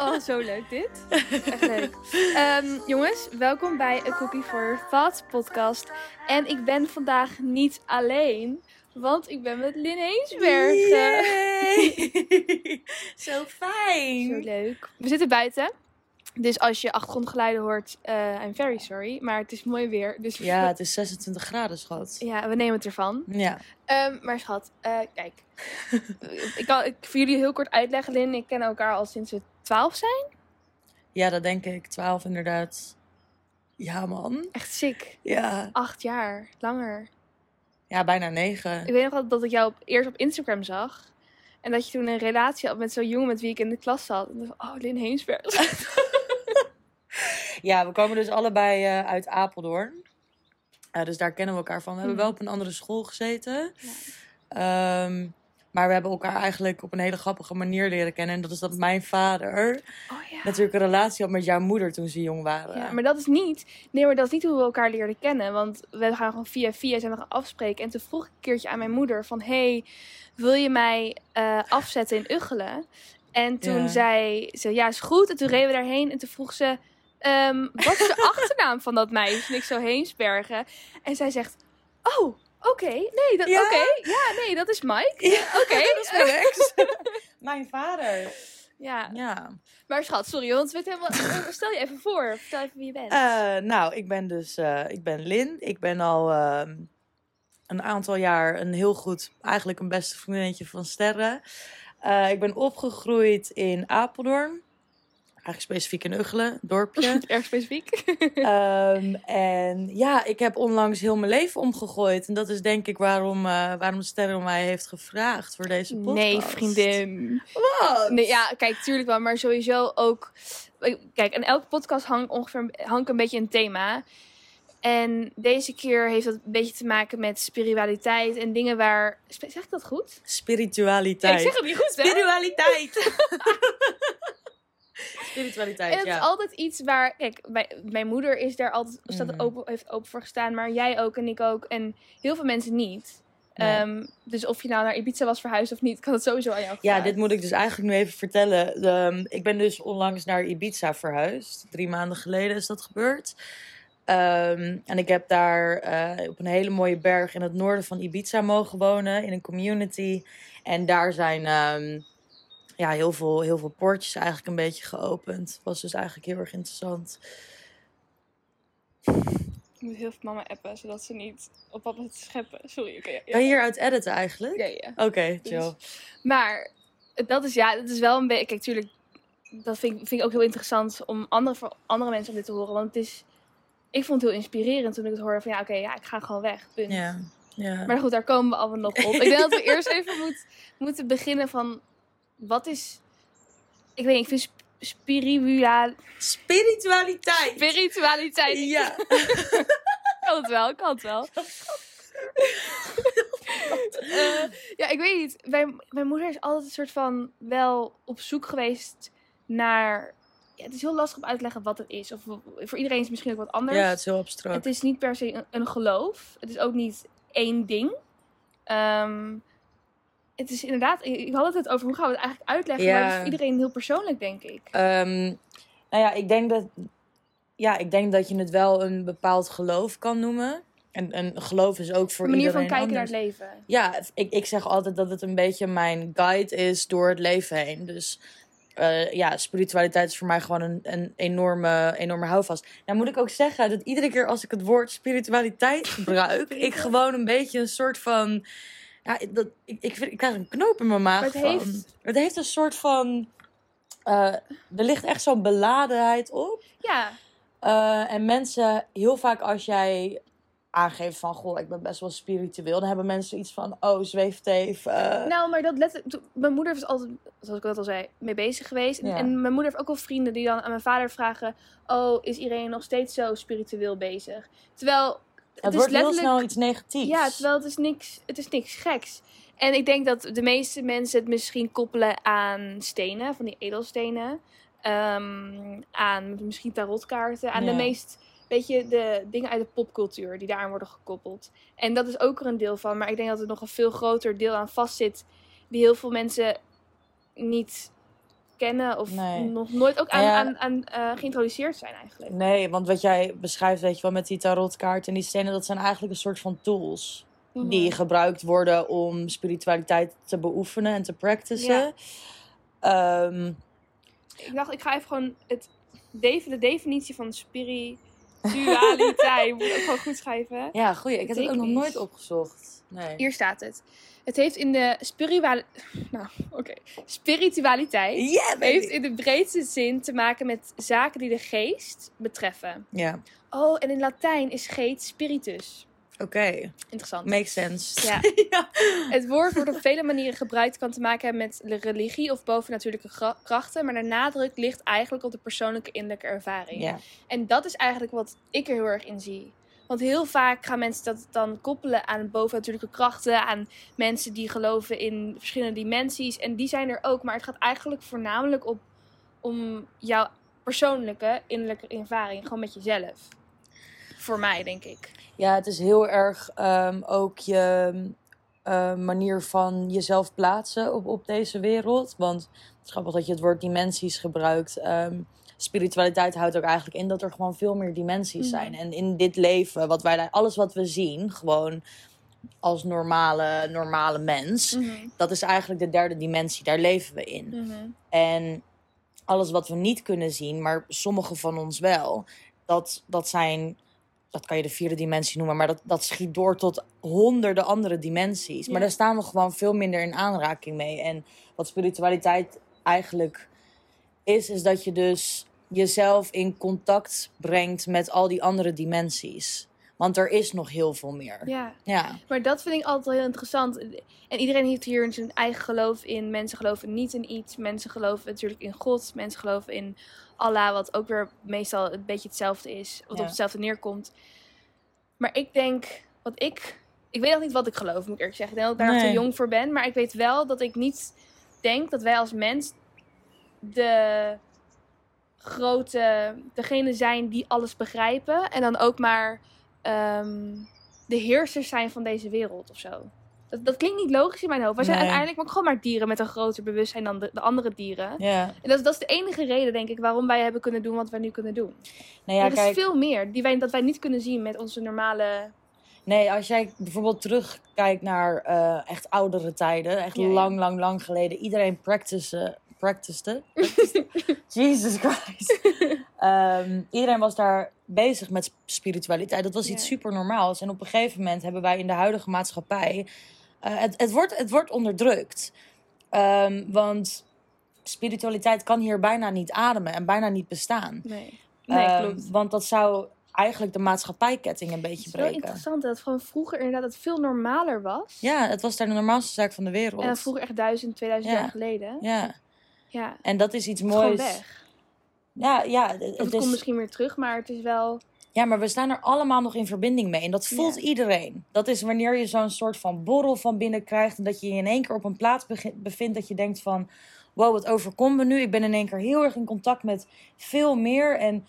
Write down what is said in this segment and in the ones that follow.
Oh, zo leuk dit. Echt leuk. Ehm, jongens, welkom bij A Cookie for Your Thoughts podcast. En ik ben vandaag niet alleen, want ik ben met Lin Heensbergen. Yay! Zo fijn. Zo leuk. We zitten buiten. Dus als je achtergrondgeluiden hoort, eh I'm very sorry. Maar het is mooi weer. Dus Ja, het is 26 graden, schat. ja, we nemen het ervan. Ja. Ehm, maar schat, eh, kijk. ik kan ik voor jullie heel kort uitleggen, Lin. Ik ken elkaar al sinds we 12 zijn. Ja, dat denk ik. 12 inderdaad. Ja, man. Echt sick. Ja. Acht jaar, langer. Ja, bijna 9. Ik weet nog wel dat ik jou op, eerst op Instagram zag. En dat je toen een relatie had met zo'n jongen met wie ik in de klas zat. En dacht, oh, Lin Heensberg. Ja, we komen dus allebei eh, uit Apeldoorn. Eh, dus daar kennen we elkaar van. We hebben Mhm. wel op een andere school gezeten. Ehm, maar we hebben elkaar eigenlijk op een hele grappige manier leren kennen. En dat is dat mijn vader Oh ja. natuurlijk een relatie had met jouw moeder toen ze jong waren. Ja, maar dat is niet. Nee, maar dat is niet hoe we elkaar leerden kennen. Want we gaan gewoon via via zijn we gaan afspreken. En toen vroeg ik een keertje aan mijn moeder van... Hey, wil je mij eh, afzetten in Uggelen? En toen Ja. zei ze, ja, is goed. En toen reden we daarheen. En toen vroeg ze, ehm, wat is de achternaam van dat meisje? En ik zo Heensbergen. En zij zegt, oh, oké. Nee, dat, Ja? oké. Ja, nee, dat is Mike. Ja, Oké. dat is mijn ex. mijn vader. Ja, Ja. maar schat, sorry, want weten helemaal... Stel je even voor. Vertel even wie je bent. Eh, nou, ik ben dus, eh, ik ben Lin. Ik ben al ehm, een aantal jaar een heel goed, eigenlijk een beste vriendinnetje van Sterren. Eh, ik ben opgegroeid in Apeldoorn. Eigenlijk specifiek in Uggelen, dorpje. Erg specifiek. Ehm, en ja, ik heb onlangs heel mijn leven omgegooid. En dat is denk ik waarom, eh, waarom Sterren mij heeft gevraagd voor deze podcast. Nee, vriendin. Wat? Nee, ja, kijk, tuurlijk wel, maar sowieso ook. Kijk, en elke podcast hangt ongeveer hangt een beetje een thema. En deze keer heeft dat een beetje te maken met spiritualiteit en dingen waar. Zeg ik dat goed? Ja, Spiritualiteit. ik zeg het niet goed, hè? Spiritualiteit. Spiritualiteit, En het ja. is altijd iets waar. Kijk, bij, mijn moeder is daar altijd. Staat Mhm. open, heeft open voor gestaan, maar jij ook en ik ook. En heel veel mensen niet. Nee. Ehm, dus of je nou naar Ibiza was verhuisd of niet, kan het sowieso aan jou Ja, dit moet ik dus eigenlijk nu even vertellen. Ehm, ik ben dus onlangs naar Ibiza verhuisd. Drie maanden geleden is dat gebeurd. Ehm, en ik heb daar eh, op een hele mooie berg in het noorden van Ibiza mogen wonen. In een community. En daar zijn ehm, ja, heel, veel, heel veel poortjes eigenlijk een beetje geopend. Was dus eigenlijk heel erg interessant. Ik moet heel veel mama appen, zodat ze niet op papa zit te scheppen. Sorry, oké. ja, ja. Kan je hieruit editen eigenlijk? Ja, ja. Oké, chill. Dus- Maar dat is ja, dat is wel een beetje. Kijk, tuurlijk, dat vind, ik- vind ik ook heel interessant om andere, voor andere mensen om dit te horen. Want het is. Ik vond het heel inspirerend toen ik het hoorde van ja, oké, ja, ik ga gewoon weg. Punt. Ja, ja. Maar goed, daar komen we allemaal nog op. Ik denk dat we eerst even moet, moeten beginnen van wat is. Ik weet niet, ik vind sp- spiritual, Spiritualiteit! spiritualiteit. Ja. Kan het wel, kan het wel. Eh, ja, ik weet niet. Mijn, mijn moeder is altijd een soort van wel op zoek geweest naar. Ja, het is heel lastig om uit te leggen wat het is. Of voor iedereen is het misschien ook wat anders. ja, het is heel abstract. het is niet per se een, een geloof. Het is ook niet één ding. Ehm, het is inderdaad. Ik had het over hoe gaan we het eigenlijk uitleggen. Maar het is voor iedereen heel persoonlijk, denk ik. Ehm, nou ja, ik denk dat. Ja, ik denk dat je het wel een bepaald geloof kan noemen. En een geloof is ook voor Een manier van iedereen kijken naar het leven. Ja, ik, ik zeg altijd dat het een beetje mijn guide is door het leven heen. Dus eh, ja, spiritualiteit is voor mij gewoon een, een enorme, enorme houvast. Nou moet ik ook zeggen dat iedere keer als ik het woord spiritualiteit gebruik, ik gewoon een beetje een soort van... Ja, dat, ik, ik, ik krijg een knoop in mijn maag het van. heeft- Het heeft een soort van... eh, er ligt echt zo'n beladenheid op. Ja, Eh, en mensen, heel vaak als jij aangeeft van... Goh, ik ben best wel spiritueel. Dan hebben mensen iets van... Oh, zweefteef. eh, Nou, maar dat let, mijn moeder was altijd, zoals ik net al zei, mee bezig geweest. En, Ja. en mijn moeder heeft ook wel vrienden die dan aan mijn vader vragen: Oh, is Irene nog steeds zo spiritueel bezig? Terwijl het, wordt heel snel iets negatiefs. Ja, terwijl het is niks, het is niks geks. En ik denk dat de meeste mensen het misschien koppelen aan stenen, van die edelstenen. Ehm, aan misschien tarotkaarten. Aan de meest, weet je, de dingen uit de popcultuur die daaraan worden gekoppeld. En dat is ook er een deel van. Maar ik denk dat er nog een veel groter deel aan vastzit. Die heel veel mensen niet kennen of Nee. nog nooit ook aan, Ja. aan, aan eh, geïntroduceerd zijn eigenlijk. Nee, want wat jij beschrijft, weet je wel, met die tarotkaart en die stenen, dat zijn eigenlijk een soort van tools. Mhm. Die gebruikt worden om spiritualiteit te beoefenen en te practicen. Ehm, Ik dacht, ik ga even gewoon het, de, de definitie van spiritualiteit. moet ik ook gewoon goed schrijven. ja, goeie. Ik heb het ook nog nooit opgezocht. Nee. Hier staat het. Het heeft in de spirituali- nou, oké. spiritualiteit Yeah, heeft in de breedste zin te maken met zaken die de geest betreffen. Ja, Oh, en in Latijn is geest spiritus. oké. Interessant. Makes sense. Ja. ja. Het woord wordt op vele manieren gebruikt. kan te maken hebben met religie of bovennatuurlijke krachten. Maar de nadruk ligt eigenlijk op de persoonlijke innerlijke ervaring. Ja. En dat is eigenlijk wat ik er heel erg in zie. Want heel vaak gaan mensen dat dan koppelen aan bovennatuurlijke krachten. Aan mensen die geloven in verschillende dimensies. En die zijn er ook. Maar het gaat eigenlijk voornamelijk op, om jouw persoonlijke innerlijke ervaring. Gewoon met jezelf. Voor mij, denk ik. Ja, het is heel erg ehm, ook je eh, manier van jezelf plaatsen op, op deze wereld. Want het is grappig dat je het woord dimensies gebruikt. Ehm, spiritualiteit houdt ook eigenlijk in dat er gewoon veel meer dimensies Mhm. zijn. En in dit leven, wat wij, alles wat we zien, gewoon als normale, normale mens, dat is eigenlijk de derde dimensie. Daar leven we in. Mhm. En alles wat we niet kunnen zien, maar sommige van ons wel, dat, dat zijn, dat kan je de vierde dimensie noemen, maar dat, dat schiet door tot honderden andere dimensies. Maar daar staan we gewoon veel minder in aanraking mee. En wat spiritualiteit eigenlijk is, is dat je dus jezelf in contact brengt met al die andere dimensies. Want er is nog heel veel meer. Ja. Ja, Maar dat vind ik altijd heel interessant. En iedereen heeft hier zijn eigen geloof in. Mensen geloven niet in iets. Mensen geloven natuurlijk in God. Mensen geloven in Allah, wat ook weer meestal een beetje hetzelfde is. Wat Ja. op hetzelfde neerkomt. Maar ik denk, wat ik... Ik weet nog niet wat ik geloof, moet ik eerlijk zeggen. Ik denk dat ik daar Nee. te jong voor ben. Maar ik weet wel dat ik niet denk dat wij als mens de grote... Degene zijn die alles begrijpen. En dan ook maar ehm, de heersers zijn van deze wereld of zo. Dat, dat klinkt niet logisch in mijn hoofd. Wij zijn Nee. uiteindelijk ook gewoon maar dieren met een groter bewustzijn dan de, de andere dieren. ja. En dat, is- dat is de enige reden, denk ik, waarom wij hebben kunnen doen wat wij nu kunnen doen. Nou ja, er is kijk, veel meer die wij, dat wij niet kunnen zien met onze normale... Nee, als jij bijvoorbeeld terugkijkt naar eh, echt oudere tijden, echt Ja, ja. lang, lang, lang geleden, iedereen practice, practiced. Jesus Christ. Ehm, iedereen was daar bezig met spiritualiteit. Dat was iets super normaals. En op een gegeven moment hebben wij in de huidige maatschappij. eh, het, het, wordt, het wordt onderdrukt. Ehm, want spiritualiteit kan hier bijna niet ademen en bijna niet bestaan. Nee, nee Ehm, klopt. Want dat zou eigenlijk de maatschappijketting een Het beetje is wel breken. interessant dat het gewoon vroeger inderdaad het veel normaler was. Ja, het was daar de normaalste zaak van de wereld. En vroeger echt duizend, 2000 Ja. jaar geleden. Ja, Ja, en dat is iets het is gewoon moois. weg. Ja, ja, het, komt is, misschien weer terug, maar het is wel... ja, maar we staan er allemaal nog in verbinding mee. En dat voelt Ja. iedereen. Dat is wanneer je zo'n soort van borrel van binnen krijgt. En dat je je in één keer op een plaats bevindt dat je denkt van... Wow, wat overkomt me nu? Ik ben in één keer heel erg in contact met veel meer. En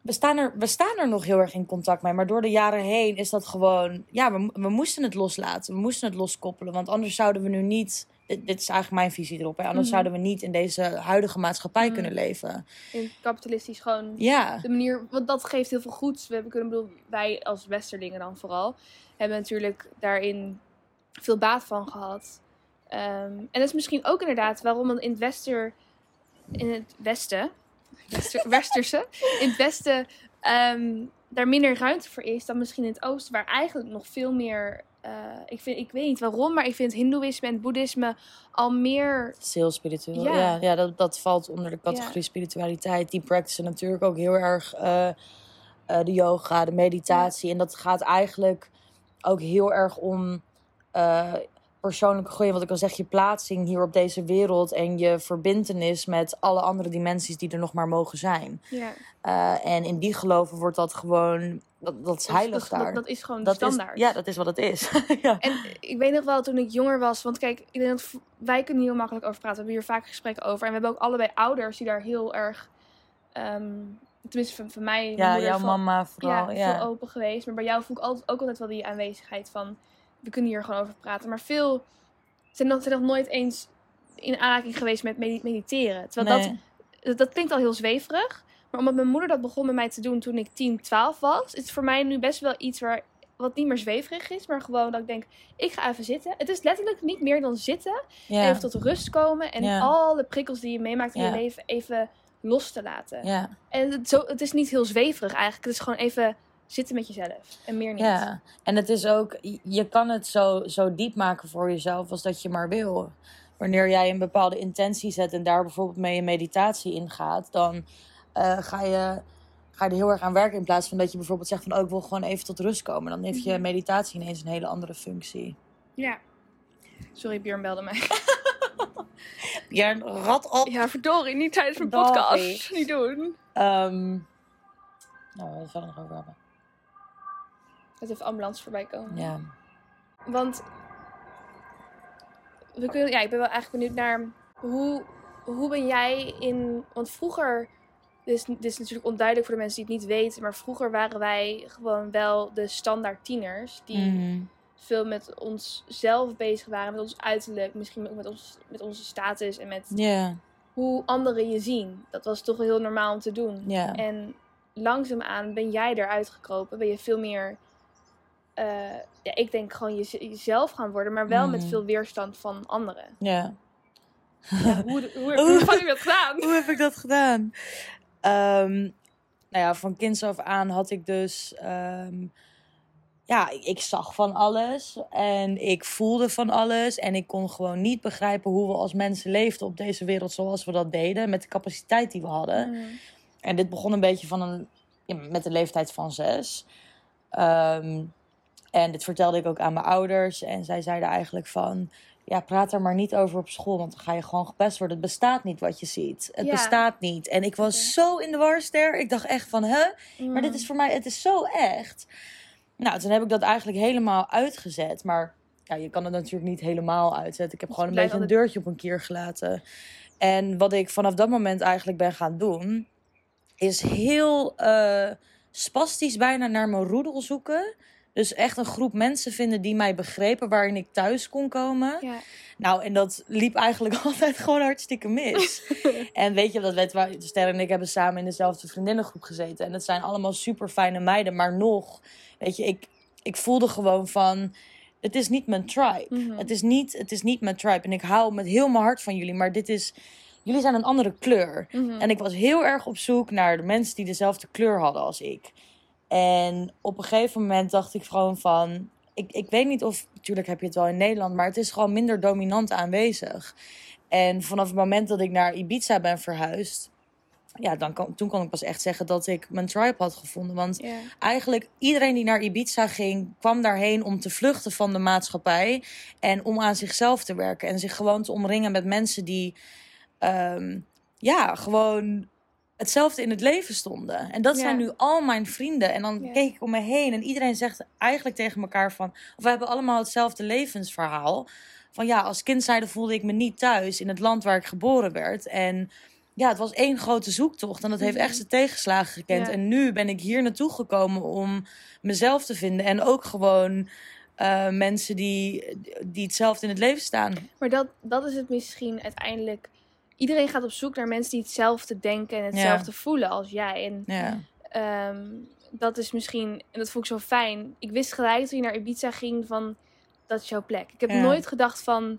we staan, er, we staan er nog heel erg in contact mee. Maar door de jaren heen is dat gewoon... Ja, we, we moesten het loslaten. We moesten het loskoppelen. Want anders zouden we nu niet... Dit, dit is eigenlijk mijn visie erop. Hè. Anders Mhm. zouden we niet in deze huidige maatschappij Mhm. kunnen leven. In kapitalistisch gewoon Ja. de manier, want dat geeft heel veel goeds. We hebben kunnen, bedoel, wij als Westerlingen dan vooral, hebben natuurlijk daarin veel baat van gehad. Ehm, en dat is misschien ook inderdaad waarom in het Wester, in het Westen, Wester, Westerse, in het Westen ehm, daar minder ruimte voor is dan misschien in het Oosten, waar eigenlijk nog veel meer. Eh, ik, vind, ik weet niet waarom, maar ik vind Hindoeïsme en Boeddhisme al meer. Heel spiritueel. Ja. Ja, ja, dat, dat valt onder de categorie spiritualiteit. Die practicen natuurlijk ook heel erg eh, eh, de yoga, de meditatie. En dat gaat eigenlijk ook heel erg om persoonlijke groei. Wat ik al zeg, je plaatsing hier op deze wereld. En je verbindenis met alle andere dimensies die er nog maar mogen zijn. Ja, Eh, en in die geloven wordt dat gewoon... Dat, dat is heilig dat, daar. dat, is gewoon Dat is- standaard. ja, dat is wat het is. ja. En ik weet nog wel toen ik jonger was, want kijk, ik denk dat wij kunnen hier heel makkelijk over praten. We hebben hier vaak gesprekken over. En we hebben ook allebei ouders die daar heel erg, ehm, tenminste van, van mij, ja, jouw veel- mama vooral. ja, Ja, veel open geweest. Maar bij jou voel ik altijd, ook altijd wel die aanwezigheid van, we kunnen hier gewoon over praten. Maar veel zijn nog, zijn nog nooit eens in aanraking geweest met medi- mediteren. Terwijl Nee. dat, dat klinkt al heel zweverig. Maar omdat mijn moeder dat begon met mij te doen toen ik 10, 12 was, is het voor mij nu best wel iets waar, wat niet meer zweverig is. Maar gewoon dat ik denk, ik ga even zitten. Het is letterlijk niet meer dan zitten. Ja. Even tot rust komen. En alle prikkels die je meemaakt in je leven even los te laten. En het, zo, het is niet heel zweverig eigenlijk. Het is gewoon even zitten met jezelf. En meer niet. Ja, en het is ook, je kan het zo, zo diep maken voor jezelf als dat je maar wil. Wanneer jij een bepaalde intentie zet en daar bijvoorbeeld mee een meditatie in gaat, dan eh, ga, je, ga je er heel erg aan werken. In plaats van dat je bijvoorbeeld zegt van, oh, ik wil gewoon even tot rust komen. Dan heeft je Mhm. meditatie ineens een hele andere functie. Ja. Sorry, Björn belde mij. Ja, rat op. Ja, verdorie, niet tijdens mijn podcast. Niet doen. Ehm nou, we gaan het nog over hebben. Het even ambulance voorbij komen. Ja. Want we kunnen, ja, ik ben wel eigenlijk benieuwd naar hoe, hoe ben jij in. Want vroeger, dit is, dit is natuurlijk onduidelijk voor de mensen die het niet weten, maar vroeger waren wij gewoon wel de standaard tieners die Mhm. veel met onszelf bezig waren, met ons uiterlijk, misschien ook met, ons, met onze status en met hoe anderen je zien. Dat was toch heel normaal om te doen. ja. En langzaamaan ben jij eruit gekropen. Ben je veel meer, eh, ja, ik denk gewoon je, jezelf gaan worden, maar wel met Mhm. veel weerstand van anderen. ja. Ja, hoe, hoe, hoe, heb je dat gedaan? Hoe heb ik dat gedaan? Ehm, nou ja, van kinds af aan had ik dus. ehm, ja, ik, ik zag van alles en ik voelde van alles. En ik kon gewoon niet begrijpen hoe we als mensen leefden op deze wereld zoals we dat deden. Met de capaciteit die we hadden. Mhm. En dit begon een beetje van een, ja, met de leeftijd van zes. Ehm, en dit vertelde ik ook aan mijn ouders. En zij zeiden eigenlijk van... Ja, praat er maar niet over op school, want dan ga je gewoon gepest worden. Het bestaat niet wat je ziet. Het Ja. bestaat niet. En ik was zo in de war, ster. Ik dacht echt van, hè? Maar dit Mhm. is voor mij, het is zo echt. Nou, toen heb ik dat eigenlijk helemaal uitgezet. Maar ja, je kan het natuurlijk niet helemaal uitzetten. Ik heb Dus gewoon een beetje een deurtje op een kier gelaten. En wat ik vanaf dat moment eigenlijk ben gaan doen, is heel eh spastisch bijna naar mijn roedel zoeken. Dus echt een groep mensen vinden die mij begrepen, waarin ik thuis kon komen. Ja. Nou, en dat liep eigenlijk altijd gewoon hartstikke mis. en weet je, dat Ster en ik hebben samen in dezelfde vriendinnengroep gezeten. En het zijn allemaal super fijne meiden, maar nog, weet je, ik, ik voelde gewoon van, het is niet mijn tribe. Mhm. Het, is niet, het is niet mijn tribe. En ik hou met heel mijn hart van jullie, maar dit is, jullie zijn een andere kleur. Mhm. En ik was heel erg op zoek naar de mensen die dezelfde kleur hadden als ik. En op een gegeven moment dacht ik gewoon van. Ik, ik weet niet of. Natuurlijk heb je het wel in Nederland, maar het is gewoon minder dominant aanwezig. En vanaf het moment dat ik naar Ibiza ben verhuisd. Ja, dan kon, toen kon ik pas echt zeggen dat ik mijn tribe had gevonden. Want eigenlijk iedereen die naar Ibiza ging, kwam daarheen om te vluchten van de maatschappij. En om aan zichzelf te werken. En zich gewoon te omringen met mensen die, ehm, ja, gewoon hetzelfde in het leven stonden. En dat Ja. zijn nu al mijn vrienden. En dan Ja. keek ik om me heen en iedereen zegt eigenlijk tegen elkaar van... Of we hebben allemaal hetzelfde levensverhaal. Van ja, als kind zijnde voelde ik me niet thuis in het land waar ik geboren werd. En ja, het was één grote zoektocht. En dat heeft Mhm. echt zijn tegenslagen gekend. Ja. En nu ben ik hier naartoe gekomen om mezelf te vinden. En ook gewoon eh, mensen die, die hetzelfde in het leven staan. Maar dat, dat is het misschien uiteindelijk. Iedereen gaat op zoek naar mensen die hetzelfde denken en hetzelfde voelen als jij. En Ja, Ehm, dat is misschien, en dat vond ik zo fijn. Ik wist gelijk toen je naar Ibiza ging van, dat is jouw plek. Ik heb Ja. nooit gedacht van,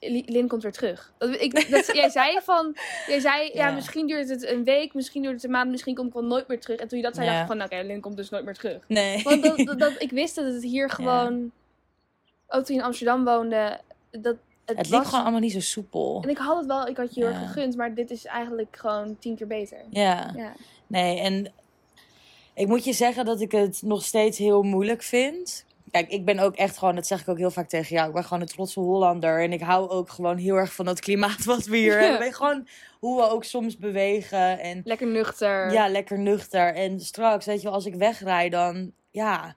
Li- Lin komt weer terug. Dat, ik, dat, jij zei van, jij zei, ja. Ja. misschien duurt het een week, misschien duurt het een maand, misschien kom ik wel nooit meer terug. En toen je dat zei, Ja. dacht ik van, oké, Lin komt dus nooit meer terug. nee. Want dat, dat, dat- ik wist dat het hier gewoon, ook toen je in Amsterdam woonde, dat het, het liep was... gewoon allemaal niet zo soepel. En ik had het wel, ik had je heel erg Ja. gegund, maar dit is eigenlijk gewoon tien keer beter. Ja. Ja. Nee, en ik moet je zeggen dat ik het nog steeds heel moeilijk vind. Kijk, ik ben ook echt gewoon, dat zeg ik ook heel vaak tegen jou, ik ben gewoon een trotse Hollander. En ik hou ook gewoon heel erg van dat klimaat wat we hier Ja. hebben. Gewoon hoe we ook soms bewegen en Lekker nuchter. ja, lekker nuchter. En straks, weet je wel, als ik wegrij dan, ja,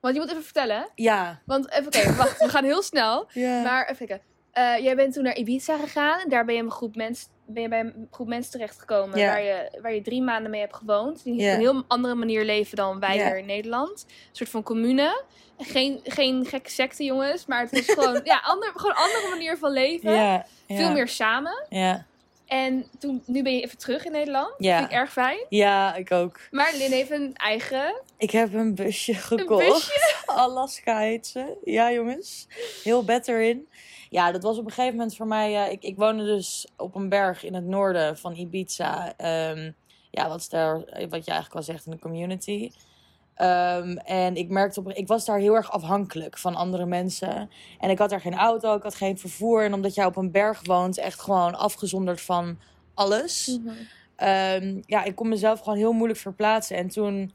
Want je moet even vertellen. ja. Want even kijken, wacht, we gaan heel snel. ja. Maar even kijken. Eh, jij bent toen naar Ibiza gegaan. En daar ben je een groep mensen ben je bij een groep mensen terechtgekomen Ja. waar, je, waar je drie maanden mee hebt gewoond. Die op een heel andere manier leven dan wij hier in Nederland. Een soort van commune. Geen, geen gekke secte, jongens. Maar het is gewoon, ja, ander, gewoon een andere manier van leven. Veel meer samen. Ja. En toen, nu ben je even terug in Nederland. Ja. Vind ik erg fijn. ja, ik ook. Maar Lin heeft een eigen... Ik heb een busje gekocht. busje? Alaska heet ze. Ja, jongens. Heel bed erin. Ja, dat was op een gegeven moment voor mij. eh, ik, ik woonde dus op een berg in het noorden van Ibiza. Ehm, ja, wat, is daar, wat je eigenlijk al zegt in de community. Ehm, en ik merkte op, ik was daar heel erg afhankelijk van andere mensen. En ik had daar geen auto, ik had geen vervoer. En omdat jij op een berg woont, echt gewoon afgezonderd van alles. Ehm, ja, ik kon mezelf gewoon heel moeilijk verplaatsen. En toen,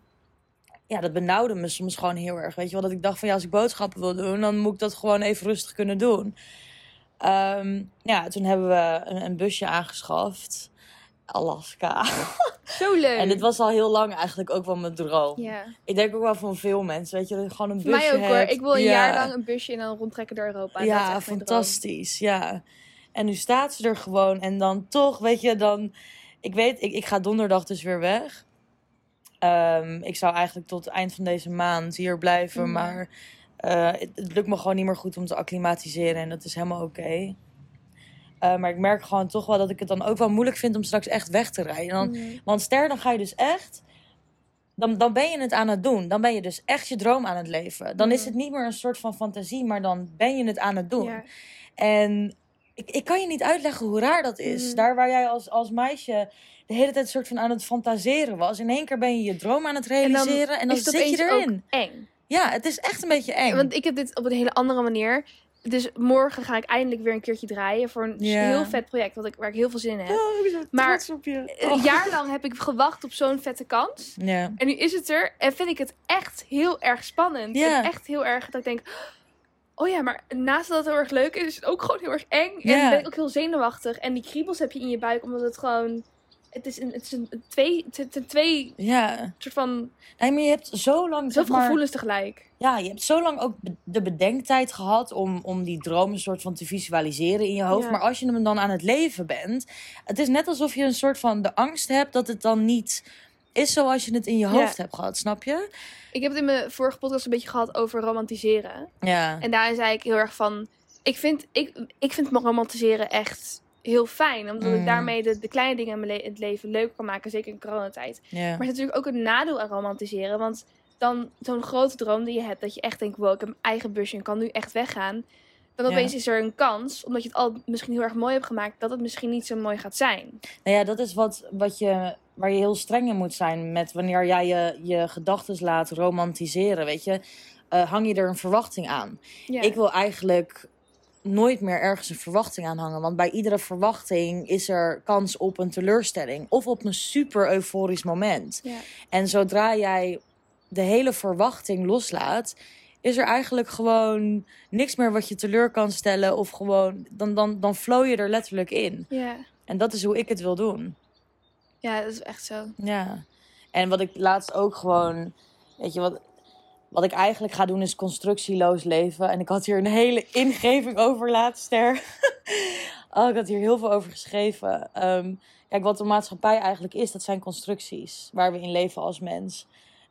ja, dat benauwde me soms gewoon heel erg. Weet je wel, dat ik dacht van ja, als ik boodschappen wil doen, dan moet ik dat gewoon even rustig kunnen doen. Ehm, ja, toen hebben we een, een busje aangeschaft. Alaska. Zo leuk. En dit was al heel lang eigenlijk ook wel mijn droom. Ja. Ik denk ook wel van veel mensen, weet je, dat je gewoon een busje mij ook hoor. Ik wil een Ja. jaar lang een busje en dan rondtrekken door Europa. Dat is Ja, droom. fantastisch. Ja. En nu staat ze er gewoon. En dan toch, weet je, dan... Ik weet, ik, ik ga donderdag dus weer weg. Ehm, ik zou eigenlijk tot het eind van deze maand hier blijven. Mhm. Maar eh, het, het lukt me gewoon niet meer goed om te acclimatiseren. En dat is helemaal oké. Eh, maar ik merk gewoon toch wel dat ik het dan ook wel moeilijk vind om straks echt weg te rijden. Dan, Mhm. want ster, dan ga je dus echt. Dan, dan ben je het aan het doen. Dan ben je dus echt je droom aan het leven. Dan is Mhm. het niet meer een soort van fantasie, maar dan ben je het aan het doen. Ja. En ik, ik kan je niet uitleggen hoe raar dat is. Mhm. Daar waar jij als, als meisje de hele tijd soort van aan het fantaseren was. In één keer ben je je droom aan het realiseren en dan, is het zit je erin. eng. Ja, het is echt een beetje eng. Want ik heb dit op een hele andere manier. Dus morgen ga ik eindelijk weer een keertje draaien voor een heel vet project wat ik, waar ik heel veel zin in heb. Oh, Maar-. Een Oh. jaar lang heb ik gewacht op zo'n vette kans. En nu is het er en vind ik het echt heel erg spannend. En echt heel erg dat ik denk... Oh ja, maar naast dat het heel erg leuk is, is het ook gewoon heel erg eng. En ben ik ook heel zenuwachtig. En die kriebels heb je in je buik, omdat het gewoon... Het is een, het is een twee, het zijn twee Ja. soort van... Nee, maar je hebt zo lang... Zoveel maar, gevoelens tegelijk. Ja, je hebt zo lang ook de bedenktijd gehad om, om die droom een soort van te visualiseren in je hoofd. Ja. Maar als je hem dan aan het leven bent, het is net alsof je een soort van de angst hebt dat het dan niet is zoals je het in je Ja. hoofd hebt gehad, snap je? Ik heb het in mijn vorige podcast een beetje gehad over romantiseren. Ja. En daarin zei ik heel erg van... Ik vind, ik, ik vind me romantiseren echt heel fijn. Omdat Mm. ik daarmee de, de kleine dingen in mijn le- het leven leuker kan maken. Zeker in coronatijd. Maar het is natuurlijk ook een nadeel aan romantiseren. Want dan zo'n grote droom die je hebt. Dat je echt denkt, wow, ik heb mijn eigen busje en kan nu echt weggaan. Dan Ja. opeens is er een kans, omdat je het al misschien heel erg mooi hebt gemaakt, dat het misschien niet zo mooi gaat zijn. Nou ja, dat is wat, wat je, waar je heel streng in moet zijn met wanneer jij je, je gedachten laat romantiseren, weet je. Eh, hang je er een verwachting aan. Ja. Ik wil eigenlijk nooit meer ergens een verwachting aan hangen. Want bij iedere verwachting is er kans op een teleurstelling. Of op een super euforisch moment. Ja. En zodra jij de hele verwachting loslaat, is er eigenlijk gewoon niks meer wat je teleur kan stellen. Of gewoon, dan, dan, dan flow je er letterlijk in. Ja. En dat is hoe ik het wil doen. ja, dat is echt zo. Ja. En wat ik laatst ook gewoon, weet je wat, wat ik eigenlijk ga doen is constructieloos leven. En ik had hier een hele ingeving over laatst er. oh, ik had hier heel veel over geschreven. Ehm, kijk, wat de maatschappij eigenlijk is, dat zijn constructies waar we in leven als mens.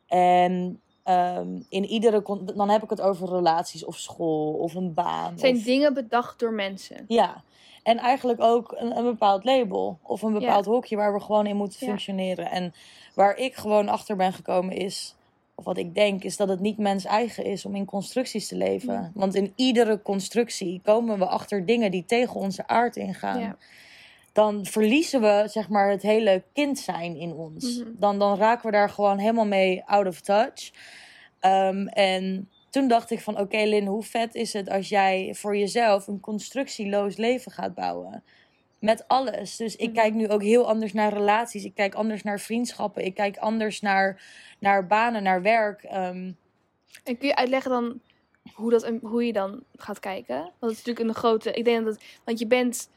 En ehm, in iedere, dan heb ik het over relaties of school of een baan. Het zijn of- dingen bedacht door mensen. ja, en eigenlijk ook een, een bepaald label of een bepaald hokje waar we gewoon in moeten Ja. functioneren. En waar ik gewoon achter ben gekomen is, of wat ik denk, is dat het niet mens eigen is om in constructies te leven. Ja. Want in iedere constructie komen we achter dingen die tegen onze aard ingaan. Ja. Dan verliezen we zeg maar het hele kind zijn in ons. Mhm. dan, dan raken we daar gewoon helemaal mee out of touch. Ehm, en toen dacht ik van oké Lin, hoe vet is het als jij voor jezelf een constructieloos leven gaat bouwen. Met alles. Dus ik Mhm. kijk nu ook heel anders naar relaties. Ik kijk anders naar vriendschappen. Ik kijk anders naar, naar banen, naar werk. Ehm, En kun je uitleggen dan hoe, dat, hoe je dan gaat kijken? Want het is natuurlijk een grote... Ik denk dat het... Want je bent...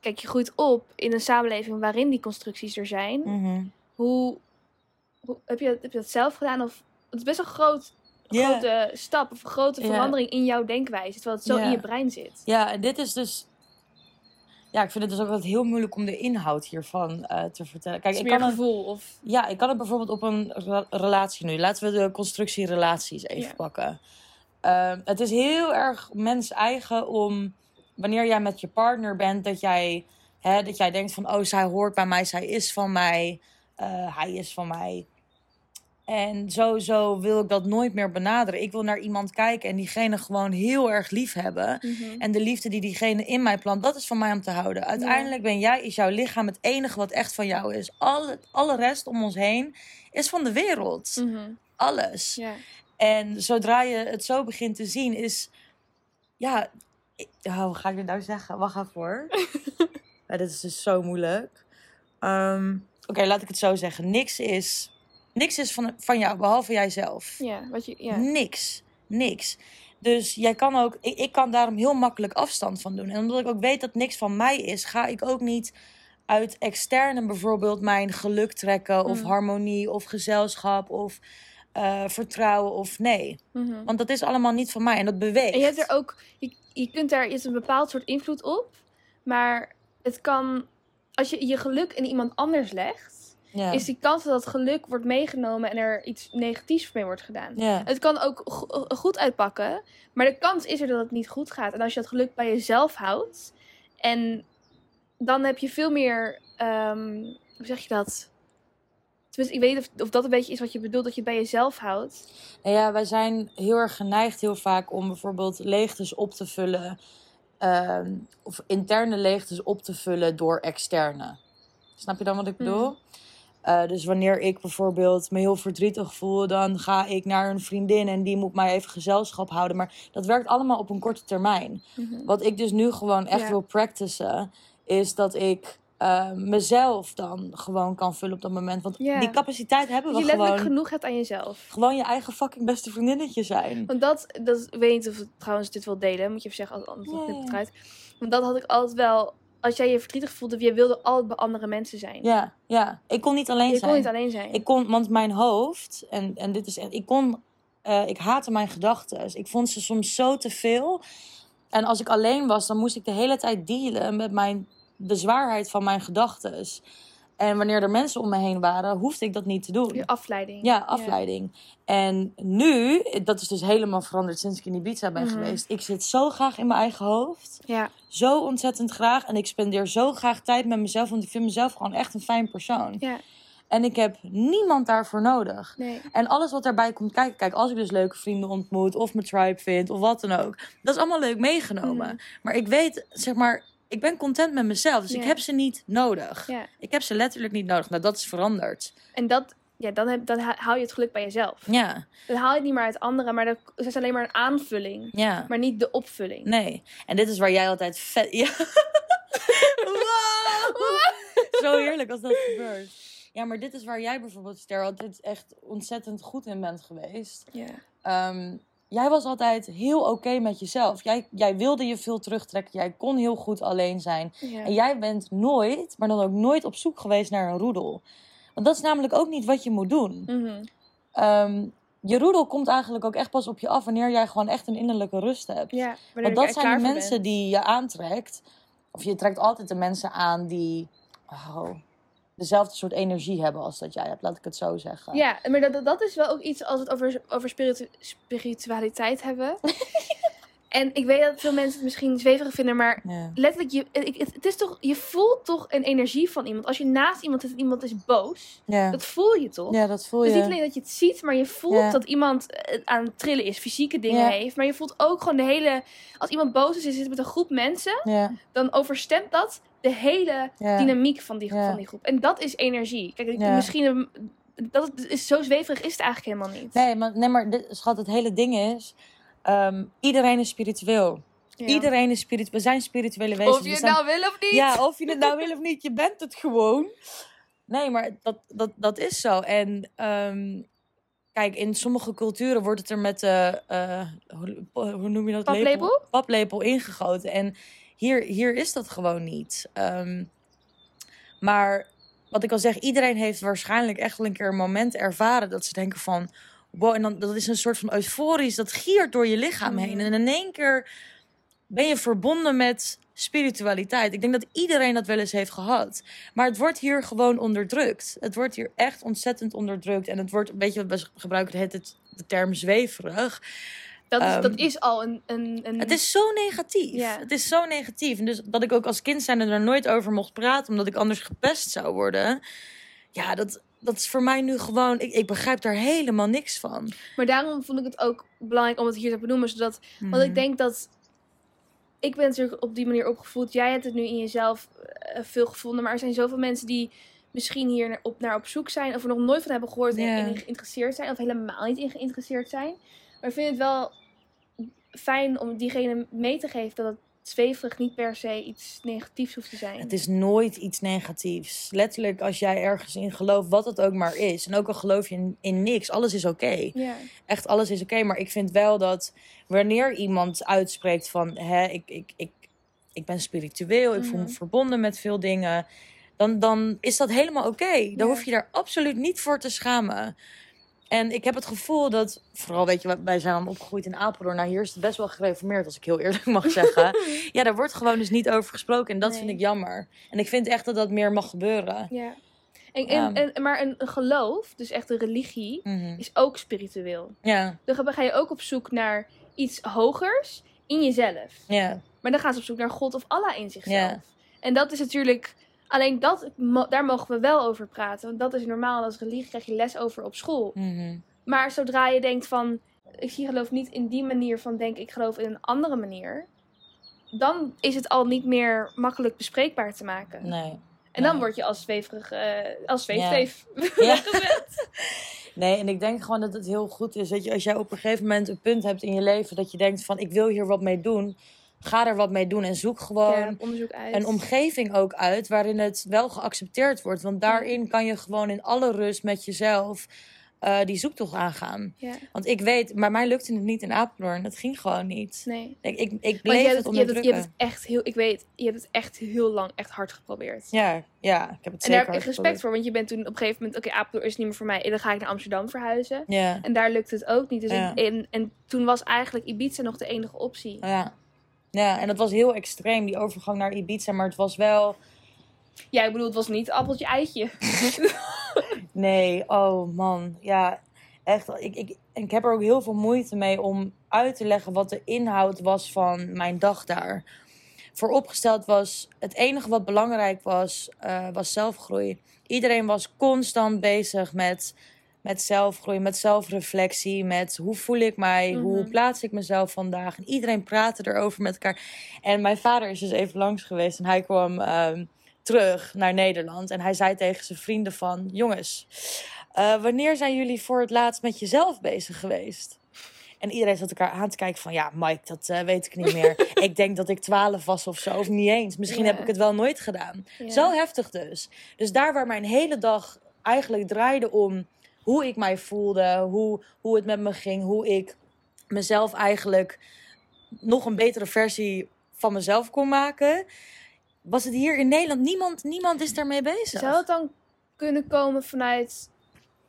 Kijk, je groeit op in een samenleving waarin die constructies er zijn. mhm. Hoe, hoe heb, je, heb je dat zelf gedaan? Of het is best een groot, grote stap of een grote verandering in jouw denkwijze, terwijl het zo in je brein zit. Ja, en dit is dus. Ja, ik vind het dus ook altijd heel moeilijk om de inhoud hiervan eh, te vertellen. Kijk, Het ik kan, het, gevoel of... ja, ik kan het bijvoorbeeld op een re- relatie nu. Laten we de constructie relaties even Ja. pakken. Ehm, het is heel erg mens eigen om, wanneer jij met je partner bent, dat jij, hè, dat jij denkt van, oh, zij hoort bij mij, zij is van mij, eh, hij is van mij. En sowieso wil ik dat nooit meer benaderen. Ik wil naar iemand kijken en diegene gewoon heel erg lief hebben. Mhm. En de liefde die diegene in mij plant, dat is van mij om te houden. Uiteindelijk ben jij, is jouw lichaam het enige wat echt van jou is. Alle, alle rest om ons heen is van de wereld. Mhm. Alles. Ja. En zodra je het zo begint te zien, is. Ja, ik- oh, hoe ga ik dit nou zeggen? Wacht even hoor. ja, dit is dus zo moeilijk. Ehm, Oké, laat ik het zo zeggen. Niks is, niks is van, van jou, behalve jijzelf. Ja, wat je... Ja. Niks. Niks. Dus jij kan ook, ik, ik kan daarom heel makkelijk afstand van doen. En omdat ik ook weet dat niks van mij is, ga ik ook niet uit externe bijvoorbeeld mijn geluk trekken, of Mm. harmonie, of gezelschap, of eh, vertrouwen, of nee. Mhm. Want dat is allemaal niet van mij en dat beweegt. En je hebt er ook, je, je kunt daar, hebt een bepaald soort invloed op. Maar het kan, als je je geluk in iemand anders legt, ja. is die kans dat het geluk wordt meegenomen en er iets negatiefs mee wordt gedaan. ja. Het kan ook go- goed uitpakken, maar de kans is er dat het niet goed gaat. En als je dat geluk bij jezelf houdt, en dan heb je veel meer, ehm, hoe zeg je dat? Tenminste, ik weet of, of dat een beetje is wat je bedoelt, dat je het bij jezelf houdt. Nou ja, wij zijn heel erg geneigd heel vaak om bijvoorbeeld leegtes op te vullen. ehm, of interne leegtes op te vullen door externe. Snap je dan wat ik bedoel? Eh, dus wanneer ik bijvoorbeeld me heel verdrietig voel, dan ga ik naar een vriendin en die moet mij even gezelschap houden. Maar dat werkt allemaal op een korte termijn. Mhm. Wat ik dus nu gewoon echt wil practicen, is dat ik eh, mezelf dan gewoon kan vullen op dat moment. Want die capaciteit hebben Dat we je letterlijk gewoon. genoeg hebt aan jezelf. Gewoon je eigen fucking beste vriendinnetje zijn. Want dat, dat ik weet niet of trouwens dit wil delen, moet je even zeggen, ja. het eruit. Want dat had ik altijd wel, als jij je verdrietig voelde, je wilde altijd bij andere mensen zijn. Ja, ja. Ik kon niet alleen je zijn. kon niet alleen zijn. Ik kon, want mijn hoofd, en, en dit is echt, ik kon, eh, ik haatte mijn gedachten. Ik vond ze soms zo te veel. En als ik alleen was, dan moest ik de hele tijd dealen met mijn, de zwaarheid van mijn gedachten. En wanneer er mensen om me heen waren, hoefde ik dat niet te doen. Je afleiding. Ja, afleiding. En nu, dat is dus helemaal veranderd sinds ik in Ibiza ben Mhm. geweest. Ik zit zo graag in mijn eigen hoofd. Ja. Zo ontzettend graag. En ik spendeer zo graag tijd met mezelf. Want ik vind mezelf gewoon echt een fijn persoon. Ja. En ik heb niemand daarvoor nodig. Nee. En alles wat daarbij komt kijken. Kijk, als ik dus leuke vrienden ontmoet. Of mijn tribe vind. Of wat dan ook. Dat is allemaal leuk meegenomen. Mhm. Maar ik weet, zeg maar. Ik ben content met mezelf. Dus ik heb ze niet nodig. Ja. Ik heb ze letterlijk niet nodig. Nou, dat is veranderd. En dat, ja, dan, heb, dan ha- haal je het geluk bij jezelf. Ja, Dan haal je het niet meer uit anderen, maar dat dat is alleen maar een aanvulling. ja. Maar niet de opvulling. Nee. En dit is waar jij altijd vet... Ja. Wow. Zo heerlijk als dat gebeurt. Ja, maar dit is waar jij bijvoorbeeld, Ster, altijd echt ontzettend goed in bent geweest. Ja. Ehm, jij was altijd heel oké met jezelf. Jij, jij wilde je veel terugtrekken. Jij kon heel goed alleen zijn. Ja. En jij bent nooit, maar dan ook nooit op zoek geweest naar een roedel. Want dat is namelijk ook niet wat je moet doen. Mhm. Ehm, je roedel komt eigenlijk ook echt pas op je af wanneer jij gewoon echt een innerlijke rust hebt. Ja, Want dat zijn de mensen bent. die je aantrekt. Of je trekt altijd de mensen aan die oh, dezelfde soort energie hebben als dat jij hebt, laat ik het zo zeggen. Ja, maar dat, dat is wel ook iets als we het over, over spiritu- spiritualiteit hebben. en ik weet dat veel mensen het misschien zweverig vinden, maar Ja. letterlijk, je, ik- het, het is toch, je voelt toch een energie van iemand. Als je naast iemand zit en iemand is boos, Ja. dat voel je toch? ja, dat voel Dus je. niet alleen dat je het ziet, maar je voelt Ja. dat iemand eh, aan het trillen is, fysieke dingen heeft. Maar je voelt ook gewoon de hele. Als iemand boos is en zit met een groep mensen, dan overstemt dat de hele dynamiek van die, van die groep. En dat is energie. Kijk, misschien. een- Dat is zo zweverig is het eigenlijk helemaal niet. Nee, maar, nee, maar dit, schat, het hele ding is... ehm, iedereen is spiritueel. Ja. Iedereen is spiritueel. We zijn spirituele wezens. Of je het zijn- nou wil of niet. Ja, of je het nou wil of niet, je bent het gewoon. Nee, maar dat, dat, dat is zo. En ehm, kijk, in sommige culturen wordt het er met de, eh, hoe, hoe noem je dat? Paplepel? Lepel? Paplepel ingegoten. En hier, hier is dat gewoon niet. Ehm, maar wat ik al zeg, iedereen heeft waarschijnlijk echt wel een keer een moment ervaren dat ze denken van... Wow, en dan, dat is een soort van euforisch, dat giert door je lichaam heen. Mhm. En in één keer ben je verbonden met spiritualiteit. Ik denk dat iedereen dat wel eens heeft gehad. Maar het wordt hier gewoon onderdrukt. Het wordt hier echt ontzettend onderdrukt. En het wordt, weet je, we gebruiken het, het de term zweverig. Dat is, Ehm, dat is al een... een, een Het is zo negatief. Ja. Het is zo negatief. En dus dat ik ook als kind zijn er nooit over mocht praten, omdat ik anders gepest zou worden. Ja, dat, dat is voor mij nu gewoon. Ik, ik begrijp daar helemaal niks van. Maar daarom vond ik het ook belangrijk om het hier te benoemen. Zodat, Want Mhm. ik denk dat... Ik ben natuurlijk op die manier opgevoed. Jij hebt het nu in jezelf eh, veel gevonden. Maar er zijn zoveel mensen die misschien hier naar op, naar op zoek zijn. Of er nog nooit van hebben gehoord en Ja. in geïnteresseerd zijn. Of helemaal niet in geïnteresseerd zijn. Maar ik vind het wel fijn om diegene mee te geven dat het zweverig niet per se iets negatiefs hoeft te zijn. Het is nooit iets negatiefs. Letterlijk, als jij ergens in gelooft, wat het ook maar is. En ook al geloof je in, in niks, alles is oké. Echt, alles is oké. Maar ik vind wel dat wanneer iemand uitspreekt van... Hè, ik, ik, ik, ik ben spiritueel, ik voel me Mhm. verbonden met veel dingen... Dan, dan is dat helemaal oké. Dan Ja. hoef je daar absoluut niet voor te schamen. En ik heb het gevoel dat, vooral weet je, wij zijn opgegroeid in Apeldoorn. Nou, hier is het best wel gereformeerd, als ik heel eerlijk mag zeggen. ja, daar wordt gewoon dus niet over gesproken. En dat Nee. vind ik jammer. En ik vind echt dat dat meer mag gebeuren. ja. En, en, en, maar een, een geloof, dus echt een religie, Mhm. is ook spiritueel. Ja, Dan ga je ook op zoek naar iets hogers in jezelf. ja, Maar dan gaan ze op zoek naar God of Allah in zichzelf. Ja. En dat is natuurlijk. Alleen dat, daar mogen we wel over praten. Want dat is normaal. Als religie krijg je les over op school. Mhm. Maar zodra je denkt van. Ik zie geloof niet in die manier van denken. Ik geloof in een andere manier. Dan is het al niet meer makkelijk bespreekbaar te maken. nee. en dan word je als zweverig. eh als zweefteef Ja. Nee, en ik denk gewoon dat het heel goed is. Dat je, als jij op een gegeven moment een punt hebt in je leven dat je denkt van ik wil hier wat mee doen, ga er wat mee doen en zoek gewoon Ja, een omgeving ook uit waarin het wel geaccepteerd wordt. Want daarin kan je gewoon in alle rust met jezelf eh, die zoektocht aangaan. Ja, Want ik weet, maar mij lukte het niet in Apeldoorn. Het ging gewoon niet. nee. Ik, ik, bleef je het het, je, hebt het, je onderdrukken. hebt het echt heel. Ik weet, je hebt het echt heel lang echt hard geprobeerd. Ja, ja, ik heb het En zeker daar heb ik respect voor, want je bent toen op een gegeven moment, oké, Apeldoorn is niet meer voor mij. En dan ga ik naar Amsterdam verhuizen. Ja, En daar lukt het ook niet. Dus Ja. ik- en, en toen was eigenlijk Ibiza nog de enige optie. ja. Ja, en dat was heel extreem, die overgang naar Ibiza. Maar het was wel... Ja, ik bedoel, het was niet appeltje eitje. Nee, oh man. Ja, echt. Ik, ik, ik heb er ook heel veel moeite mee om uit te leggen wat de inhoud was van mijn dag daar. Vooropgesteld was, het enige wat belangrijk was, eh, was zelfgroei. Iedereen was constant bezig met, met zelfgroei, met zelfreflectie, met hoe voel ik mij, hoe Mhm. plaats ik mezelf vandaag. En iedereen praatte erover met elkaar. En mijn vader is dus even langs geweest en hij kwam ehm, terug naar Nederland. En hij zei tegen zijn vrienden van, jongens, eh, wanneer zijn jullie voor het laatst met jezelf bezig geweest? En iedereen zat elkaar aan te kijken van, ja, Mike, dat eh, weet ik niet meer. ik denk dat ik twaalf was of zo, of niet eens. Misschien heb ik het wel nooit gedaan. Zo heftig dus. Dus daar waar mijn hele dag eigenlijk draaide om hoe ik mij voelde, hoe, hoe het met me ging, hoe ik mezelf eigenlijk nog een betere versie van mezelf kon maken, was het hier in Nederland. Niemand, niemand is daarmee bezig. Zou het dan kunnen komen vanuit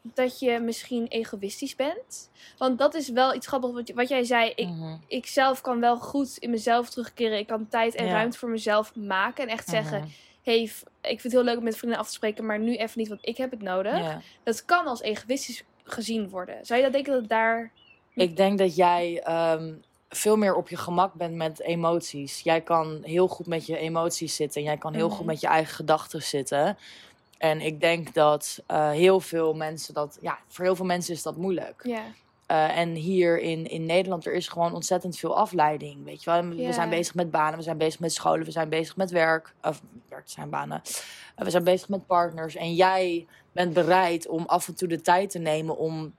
dat je misschien egoïstisch bent? Want dat is wel iets grappigs wat, wat jij zei. Ik, Mhm. ik zelf kan wel goed in mezelf terugkeren. Ik kan tijd en Ja. ruimte voor mezelf maken. En echt zeggen, Mhm. Hey, ik vind het heel leuk om met vrienden af te spreken, maar nu even niet, want ik heb het nodig. Ja. Dat kan als egoïstisch gezien worden. Zou je dat denken dat daar... Ik denk dat jij ehm, veel meer op je gemak bent met emoties. Jij kan heel goed met je emoties zitten. En jij kan heel Mhm. goed met je eigen gedachten zitten. En ik denk dat eh, heel veel mensen dat... Ja, voor heel veel mensen is dat moeilijk. Ja, Eh, en hier in, in Nederland, er is gewoon ontzettend veel afleiding. Weet je wel? We zijn bezig met banen, we zijn bezig met scholen, we zijn bezig met werk. Of werk zijn banen. Eh, we zijn bezig met partners. En jij bent bereid om af en toe de tijd te nemen om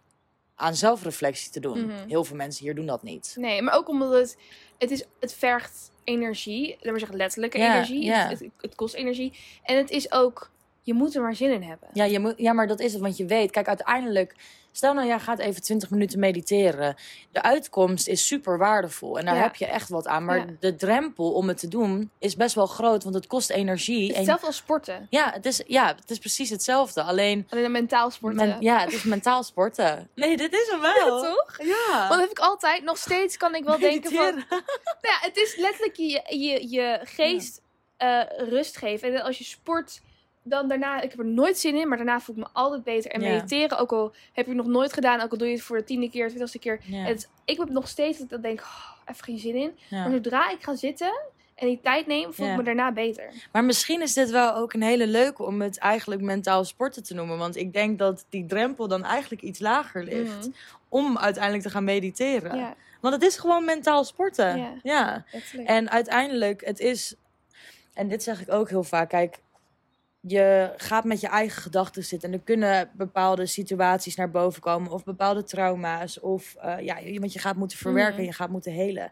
aan zelfreflectie te doen. Mhm. Heel veel mensen hier doen dat niet. nee, maar ook omdat het, het, is, het vergt energie. Laten we zeggen letterlijke energie. Het, het, het kost energie. En het is ook, je moet er maar zin in hebben. Ja, je moet, ja, maar dat is het. Want je weet, kijk, uiteindelijk Stel nou, jij gaat even 20 minuten mediteren. De uitkomst is super waardevol en daar Ja. heb je echt wat aan. Maar Ja. de drempel om het te doen is best wel groot, want het kost energie. En- Hetzelfde als sporten. ja, het is, ja, het is precies hetzelfde. Alleen, Alleen een mentaal sporten. men- ja, het is mentaal sporten. Nee, dit is hem wel. Toch? Ja. Want dat heb ik altijd, nog steeds kan ik wel denken van... Nou ja, het is letterlijk je, je, je geest eh, rust geven. En als je sport, dan daarna... Ik heb er nooit zin in, maar daarna voel ik me altijd beter. En mediteren, ook al heb je het nog nooit gedaan... ook al doe je het voor de tiende keer, twintigste keer... Het, ik heb nog steeds dat ik denk, oh, even geen zin in. Maar zodra ik ga zitten en die tijd neem, voel ik me daarna beter. Maar misschien is dit wel ook een hele leuke om het eigenlijk mentaal sporten te noemen. Want ik denk dat die drempel dan eigenlijk iets lager ligt. Mhm. Om uiteindelijk te gaan mediteren. Want het is gewoon mentaal sporten. Ja. En uiteindelijk, het is, en dit zeg ik ook heel vaak, kijk, je gaat met je eigen gedachten zitten en er kunnen bepaalde situaties naar boven komen of bepaalde trauma's of eh, ja, want je gaat moeten verwerken, Mhm. je gaat moeten helen.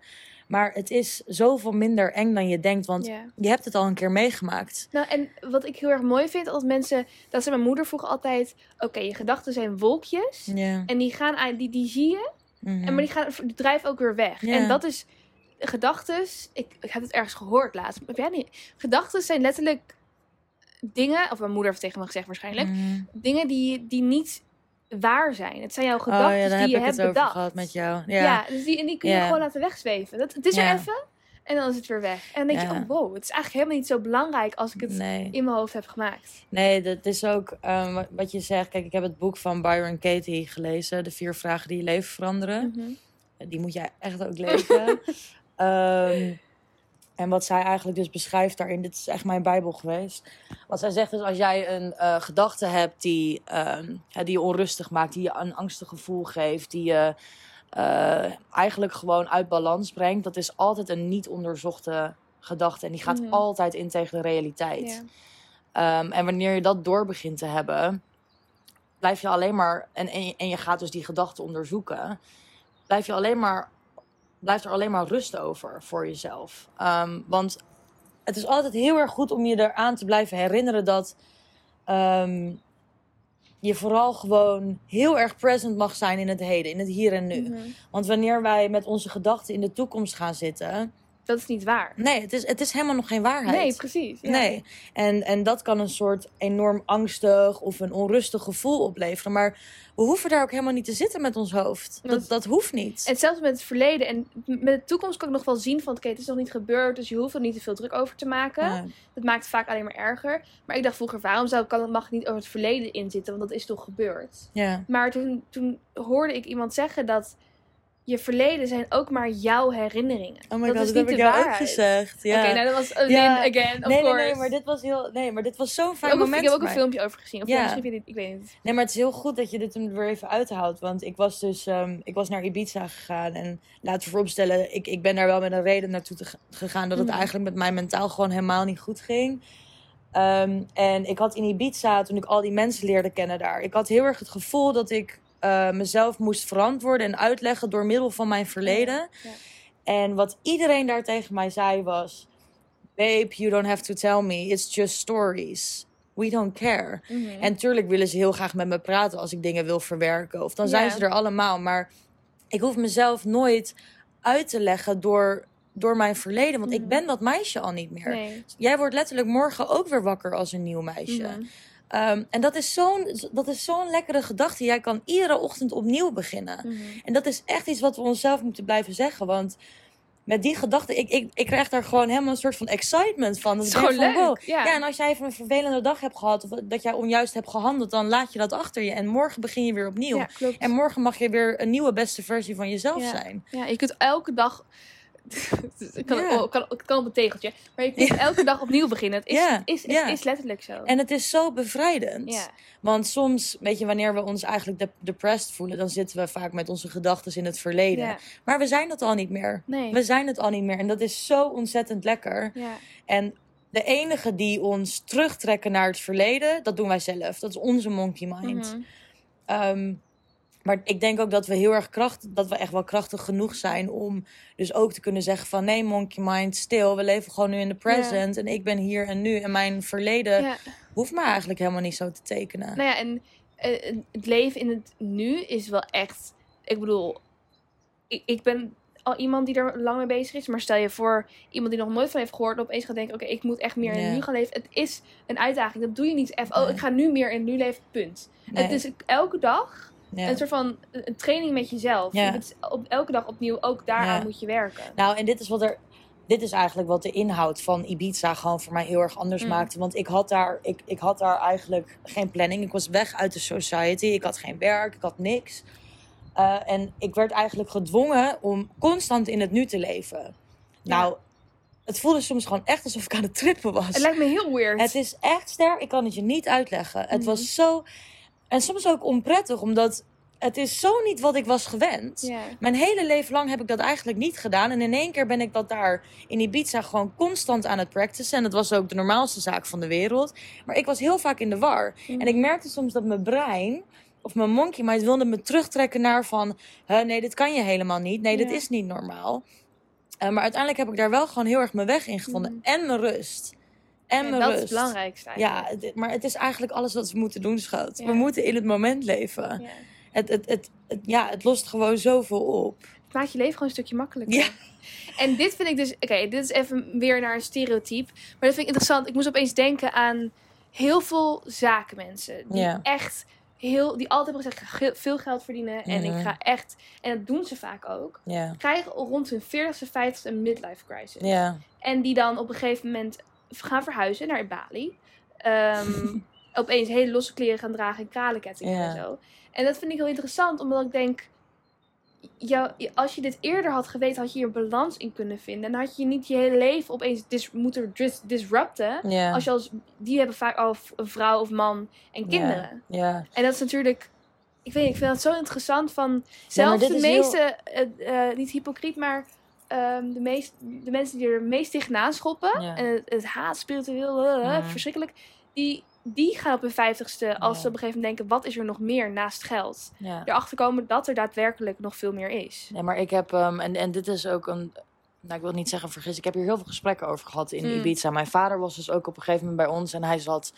Maar het is zoveel minder eng dan je denkt, want je hebt het al een keer meegemaakt. Nou, en wat ik heel erg mooi vind, als mensen, dat zei mijn moeder vroeger altijd, oké, je gedachten zijn wolkjes. En die gaan aan, die, die zie je, Mhm. en maar die, gaan, die drijven ook weer weg. En dat is, gedachten, ik, ik heb het ergens gehoord laatst, heb jij niet? Gedachten zijn letterlijk dingen, of mijn moeder heeft tegen me gezegd waarschijnlijk, Mhm. dingen die, die niet waar zijn. Het zijn jouw Oh gedachten ja, daar die heb je ik hebt het over bedacht. gehad met jou. Ja, Ja. dus die, en die kun je Ja. gewoon laten wegzweven. Dat, het is er Ja. even en dan is het weer weg. En dan denk Ja. je, oh wow, het is eigenlijk helemaal niet zo belangrijk als ik het Nee. in mijn hoofd heb gemaakt. Nee, dat is ook ehm, wat- wat je zegt. Kijk, ik heb het boek van Byron Katie gelezen. De vier vragen die je leven veranderen. Mhm. Die moet jij echt ook lezen. Ehm, en wat zij eigenlijk dus beschrijft daarin, dit is echt mijn bijbel geweest. Wat zij zegt is, als jij een eh, gedachte hebt die, ehm, die je onrustig maakt, die je een angstig gevoel geeft, die je eh, eigenlijk gewoon uit balans brengt, dat is altijd een niet onderzochte gedachte. En die gaat Mhm. altijd in tegen de realiteit. Ehm, en wanneer je dat door begint te hebben, blijf je alleen maar. En, en, je, en je gaat dus die gedachten onderzoeken. Blijf je alleen maar. Blijft er alleen maar rust over voor jezelf. Ehm, want het is altijd heel erg goed om je eraan te blijven herinneren dat. ehm, je vooral gewoon heel erg present mag zijn in het heden, in het hier en nu. Mhm. Want wanneer wij met onze gedachten in de toekomst gaan zitten. Dat is niet waar. Nee, het is, het is helemaal nog geen waarheid. Nee, precies. Ja. Nee. En, en dat kan een soort enorm angstig of een onrustig gevoel opleveren. Maar we hoeven daar ook helemaal niet te zitten met ons hoofd. Dat- Dat, dat hoeft niet. En zelfs met het verleden en met de toekomst kan ik nog wel zien van... oké, het is nog niet gebeurd, dus je hoeft er niet te veel druk over te maken. Dat maakt het vaak alleen maar erger. Maar ik dacht vroeger, waarom zou, kan, mag ik niet over het verleden inzitten? Want dat is toch gebeurd? ja. Maar toen, toen hoorde ik iemand zeggen dat... je verleden zijn ook maar jouw herinneringen. Oh my dat god, is dat niet heb de ik jou ook gezegd. Ja. Oké, nou dat was Ja. again, of nee, nee, course. nee, maar dit was heel. Nee, maar dit was zo'n fijn moment. ik heb ook een filmpje over gezien. Of Ja. misschien vind je het, ik weet niet. Nee, maar het is heel goed dat je dit er weer even uithoudt. Want ik was dus ehm, ik was naar Ibiza gegaan. En laten we vooropstellen, ik, ik ben daar wel met een reden naartoe te, gegaan. Dat het Mhm. eigenlijk met mij mentaal gewoon helemaal niet goed ging. Ehm, en ik had in Ibiza, toen ik al die mensen leerde kennen daar. Ik had heel erg het gevoel dat ik eh, mezelf moest verantwoorden en uitleggen door middel van mijn verleden. Ja. En wat iedereen daar tegen mij zei was... Babe, you don't have to tell me. It's just stories. We don't care. Mhm. En tuurlijk willen ze heel graag met me praten als ik dingen wil verwerken. Of dan zijn Ja. ze er allemaal. Maar ik hoef mezelf nooit uit te leggen door, door mijn verleden. Want ik Mhm. ben dat meisje al niet meer. Nee. Jij wordt letterlijk morgen ook weer wakker als een nieuw meisje. Mhm. Ehm, en dat is zo'n dat is zo'n lekkere gedachte. Jij kan iedere ochtend opnieuw beginnen. Mhm. En dat is echt iets wat we onszelf moeten blijven zeggen. Want met die gedachte, ik, ik, ik krijg daar gewoon helemaal een soort van excitement van. Dat denk van, leuk, wow. ja. Ja, en als jij even een vervelende dag hebt gehad, of dat jij onjuist hebt gehandeld, dan laat je dat achter je. En morgen begin je weer opnieuw. Ja, klopt. En morgen mag je weer een nieuwe beste versie van jezelf Ja. zijn. Ja, je kunt elke dag. Het kan, kan, het kan op een tegeltje. Maar je kunt elke dag opnieuw beginnen. Het is, het is, het is letterlijk zo. En het is zo bevrijdend. Want soms, weet je, wanneer we ons eigenlijk de- depressed voelen, dan zitten we vaak met onze gedachten in het verleden. Maar we zijn dat al niet meer. Nee. We zijn het al niet meer. En dat is zo ontzettend lekker. Ja. En de enige die ons terugtrekken naar het verleden, dat doen wij zelf. Dat is onze monkey mind. Mhm. Ehm, maar ik denk ook dat we heel erg kracht, dat we echt wel krachtig genoeg zijn om dus ook te kunnen zeggen van nee, monkey mind, stil. We leven gewoon nu in de present en ik ben hier en nu. En mijn verleden Ja. hoeft me eigenlijk helemaal niet zo te tekenen. Nou ja, en eh, het leven in het nu is wel echt. Ik bedoel, ik, ik ben al iemand die er lang mee bezig is. Maar stel je voor iemand die nog nooit van heeft gehoord. En opeens gaat denken: oké, ik moet echt meer in het nu gaan leven. Het is een uitdaging. Dat doe je niet even. Oh, Nee. ik ga nu meer in het nu leven. Punt. Nee. Het is elke dag Ja. een soort van een training met jezelf. Ja. Het is op, elke dag opnieuw. Ook daaraan Ja. moet je werken. Nou, en dit is wat er. Dit is eigenlijk wat de inhoud van Ibiza gewoon voor mij heel erg anders Mm. maakte. Want ik had, daar, ik, ik had daar eigenlijk geen planning. Ik was weg uit de society. Ik had geen werk. Ik had niks. Eh, en ik werd eigenlijk gedwongen om constant in het nu te leven. Nou, het voelde soms gewoon echt alsof ik aan het trippen was. Het lijkt me heel weird. Het is echt sterk. Ik kan het je niet uitleggen. Het Mhm. was zo. En soms ook onprettig, omdat het is zo niet wat ik was gewend. Mijn hele leven lang heb ik dat eigenlijk niet gedaan. En in één keer ben ik dat daar in Ibiza gewoon constant aan het practicen. En dat was ook de normaalste zaak van de wereld. Maar ik was heel vaak in de war. Mhm. En ik merkte soms dat mijn brein, of mijn monkey mind, wilde me terugtrekken naar van... "Huh, nee, dit kan je helemaal niet. Nee, dit is niet normaal. Eh, maar uiteindelijk heb ik daar wel gewoon heel erg mijn weg in gevonden. Mhm. En mijn rust. En Ja, mijn dat rust. is het belangrijkste Ja, maar het is eigenlijk alles wat we moeten doen, schat. Ja. We moeten in het moment leven. Ja. Het, het, het, het- ja, het lost gewoon zoveel op. Het maakt je leven gewoon een stukje makkelijker. Ja. En dit vind ik dus... Oké, dit is even weer naar een stereotype. Maar dat vind ik interessant. Ik moest opeens denken aan heel veel zakenmensen. Die Ja. echt heel... Die altijd hebben gezegd, veel geld verdienen. En ik ga echt... En dat doen ze vaak ook. Ja. Krijgen rond hun 40ste, 50ste een midlife crisis. Ja. En die dan op een gegeven moment gaan verhuizen naar Bali. Ehm, opeens hele losse kleren gaan dragen en kralenkettingen en zo. En dat vind ik heel interessant, omdat ik denk... Jou, als je dit eerder had geweten, had je hier een balans in kunnen vinden. En dan had je niet je hele leven opeens dis, moeten dis, disrupten. Als je als, die hebben vaak al een vrouw of man en kinderen. Ja. En dat is natuurlijk... Ik weet ik vind dat zo interessant van... Zelfs de heel- meeste, eh, eh, niet hypocriet, maar ehm, de, meest, de mensen die er meest tegenaan schoppen... Ja. en het, het haat, spiritueel, eh, verschrikkelijk... Die, die gaan op hun vijftigste, als Ja. ze op een gegeven moment denken... wat is er nog meer naast geld? ja. Erachter komen dat er daadwerkelijk nog veel meer is. Nee, maar ik heb, ehm, en, en dit is ook een, nou ik wil niet zeggen vergis, ik heb hier heel veel gesprekken over gehad in Mm. Ibiza. Mijn vader was dus ook op een gegeven moment bij ons en hij zat,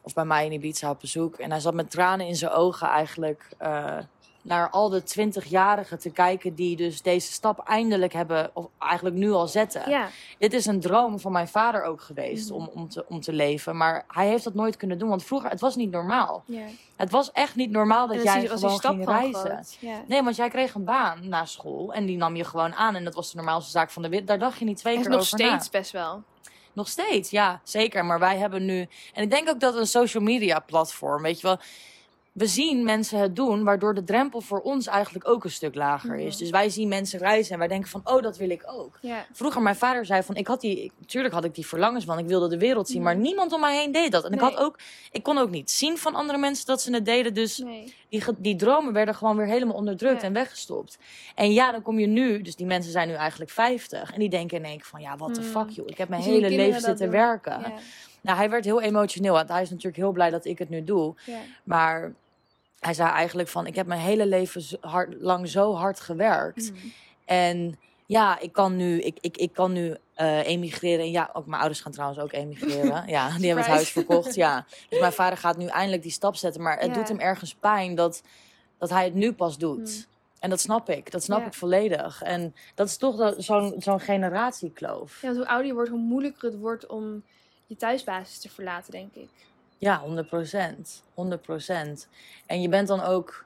of bij mij in Ibiza op bezoek. En hij zat met tranen in zijn ogen eigenlijk eh, naar al de twintigjarigen te kijken die dus deze stap eindelijk hebben, of eigenlijk nu al zetten. Ja, Dit is een droom van mijn vader ook geweest Mhm. om, om, te, om te leven. Maar hij heeft dat nooit kunnen doen, want vroeger, het was niet normaal. ja. Het was echt niet normaal dat zie jij was die gewoon stap ging reizen. Ja. Nee, want jij kreeg een baan na school en die nam je gewoon aan. En dat was de normaalste zaak van de wereld. Daar dacht je niet twee keer nog over steeds na. best wel. Nog steeds, ja, zeker. Maar wij hebben nu... En ik denk ook dat een social media platform, weet je wel... We zien mensen het doen, waardoor de drempel voor ons eigenlijk ook een stuk lager is. Mhm. Dus wij zien mensen reizen en wij denken van, oh, dat wil ik ook. Ja. Vroeger, mijn vader zei van, ik had die, ik- natuurlijk had ik die verlangens van, ik wilde de wereld zien, maar Mhm. niemand om mij heen deed dat. En ik had ook, ik kon ook niet zien van andere mensen dat ze het deden, dus Nee. die, die dromen werden gewoon weer helemaal onderdrukt Ja. en weggestopt. En ja, dan kom je nu, dus die mensen zijn nu eigenlijk 50. En die denken in één keer van, ja, what the Hmm. fuck joh. Ik heb mijn hele leven zitten doen. werken. Ja. Nou, hij werd heel emotioneel. Want hij is natuurlijk heel blij dat ik het nu doe. Ja. Maar hij zei eigenlijk van, ik heb mijn hele leven hard, lang zo hard gewerkt. Mhm. En ja, ik kan nu, ik, ik, ik kan nu eh, emigreren. En ja, ook mijn ouders gaan trouwens ook emigreren. ja, die hebben het huis verkocht. Ja. Dus mijn vader gaat nu eindelijk die stap zetten. Maar het Ja. doet hem ergens pijn dat, dat hij het nu pas doet. Hmm. En dat snap ik. Dat snap Ja. ik volledig. En dat is toch zo'n zo'n generatiekloof. Ja, want hoe ouder je wordt, hoe moeilijker het wordt om je thuisbasis te verlaten, denk ik. Ja, 100 procent. 100 procent. En je bent dan ook.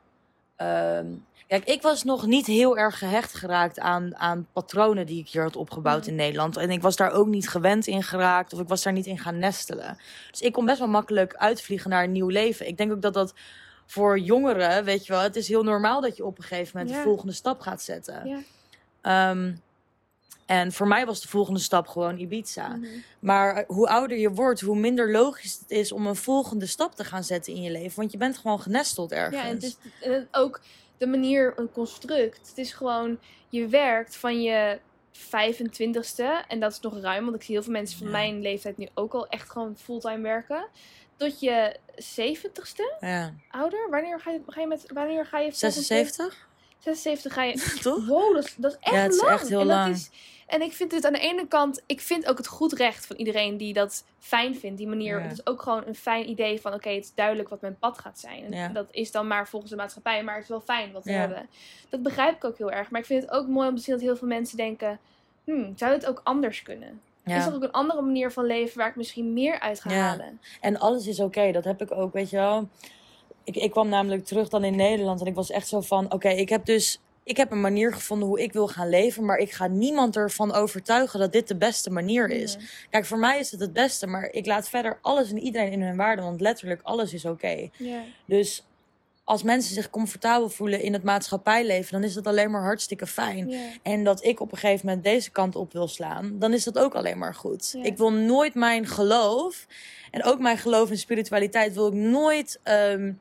ehm, kijk, ik was nog niet heel erg gehecht geraakt aan, aan patronen die ik hier had opgebouwd Mhm. in Nederland. En ik was daar ook niet gewend in geraakt. Of ik was daar niet in gaan nestelen. Dus ik kon best wel makkelijk uitvliegen naar een nieuw leven. Ik denk ook dat dat voor jongeren, weet je wel, het is heel normaal dat je op een gegeven moment Ja. de volgende stap gaat zetten. Ja. Ehm, en voor mij was de volgende stap gewoon Ibiza. Mhm. Maar eh, hoe ouder je wordt, hoe minder logisch het is om een volgende stap te gaan zetten in je leven. Want je bent gewoon genesteld ergens. Ja, en het is en het- ook de manier, een construct. Het is gewoon, je werkt van je 25ste, en dat is nog ruim, want ik zie heel veel mensen van Ja. mijn leeftijd nu ook al echt gewoon fulltime werken. Tot je 70ste, Ja. ouder? Wanneer ga je, ga je met, wanneer ga je volgend 76? Jaar- 76 ga je. Toch? Wow, dat is, dat is echt Ja, het is lang. echt heel en lang. Dat is, En ik vind het aan de ene kant, ik vind ook het goed recht van iedereen die dat fijn vindt. Die manier, Ja. het is ook gewoon een fijn idee van, oké, het is duidelijk wat mijn pad gaat zijn. En Ja. dat is dan maar volgens de maatschappij, maar het is wel fijn wat we hebben. Dat begrijp ik ook heel erg. Maar ik vind het ook mooi om te zien dat heel veel mensen denken, hmm, zou het ook anders kunnen? Ja. Is er ook een andere manier van leven waar ik misschien meer uit ga halen? En alles is oké. Dat heb ik ook, weet je wel. Ik, ik kwam namelijk terug dan in Nederland. En ik was echt zo van... Oké, ik heb dus... Ik heb een manier gevonden hoe ik wil gaan leven. Maar ik ga niemand ervan overtuigen dat dit de beste manier is. Ja. Kijk, voor mij is het het beste. Maar ik laat verder alles en iedereen in hun waarde. Want letterlijk alles is oké. Ja. Dus als mensen zich comfortabel voelen in het maatschappijleven... dan is dat alleen maar hartstikke fijn. En dat ik op een gegeven moment deze kant op wil slaan, dan is dat ook alleen maar goed. Ik wil nooit mijn geloof, en ook mijn geloof in spiritualiteit, wil ik nooit ehm,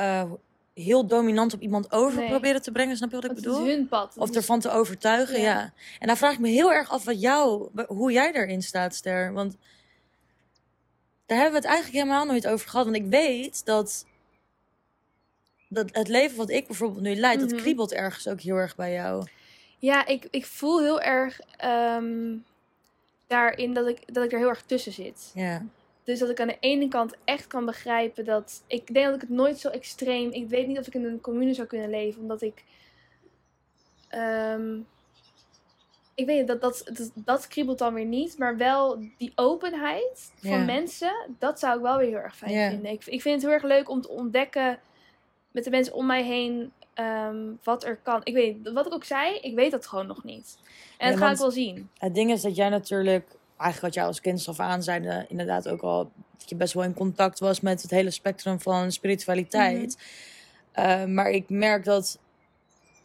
eh, heel dominant op iemand over Nee. proberen te brengen. Snap je wat ik bedoel? is hun pad. Of ervan te overtuigen, Ja. ja. En dan vraag ik me heel erg af wat jou, hoe jij erin staat, Ster. Want daar hebben we het eigenlijk helemaal nooit over gehad. Want ik weet dat, dat het leven wat ik bijvoorbeeld nu leid, Mhm. dat kriebelt ergens ook heel erg bij jou. Ja, ik, ik voel heel erg ehm, daarin dat ik, dat ik er heel erg tussen zit. Ja. Dus dat ik aan de ene kant echt kan begrijpen dat... Ik denk dat ik het nooit zo extreem... Ik weet niet of ik in een commune zou kunnen leven. Omdat ik... ehm, ik weet niet, dat, dat, dat, dat kriebelt dan weer niet. Maar wel die openheid van mensen. Dat zou ik wel weer heel erg fijn vinden. Ik, ik vind het heel erg leuk om te ontdekken... Met de mensen om mij heen... ehm, wat er kan. Ik weet wat ik ook zei. Ik weet dat gewoon nog niet. En dat ga ik wel zien. Het ding is dat jij natuurlijk, eigenlijk wat jij als kind af aan zei, eh, inderdaad ook al, dat je best wel in contact was met het hele spectrum van spiritualiteit. Mhm. Eh, maar ik merk dat,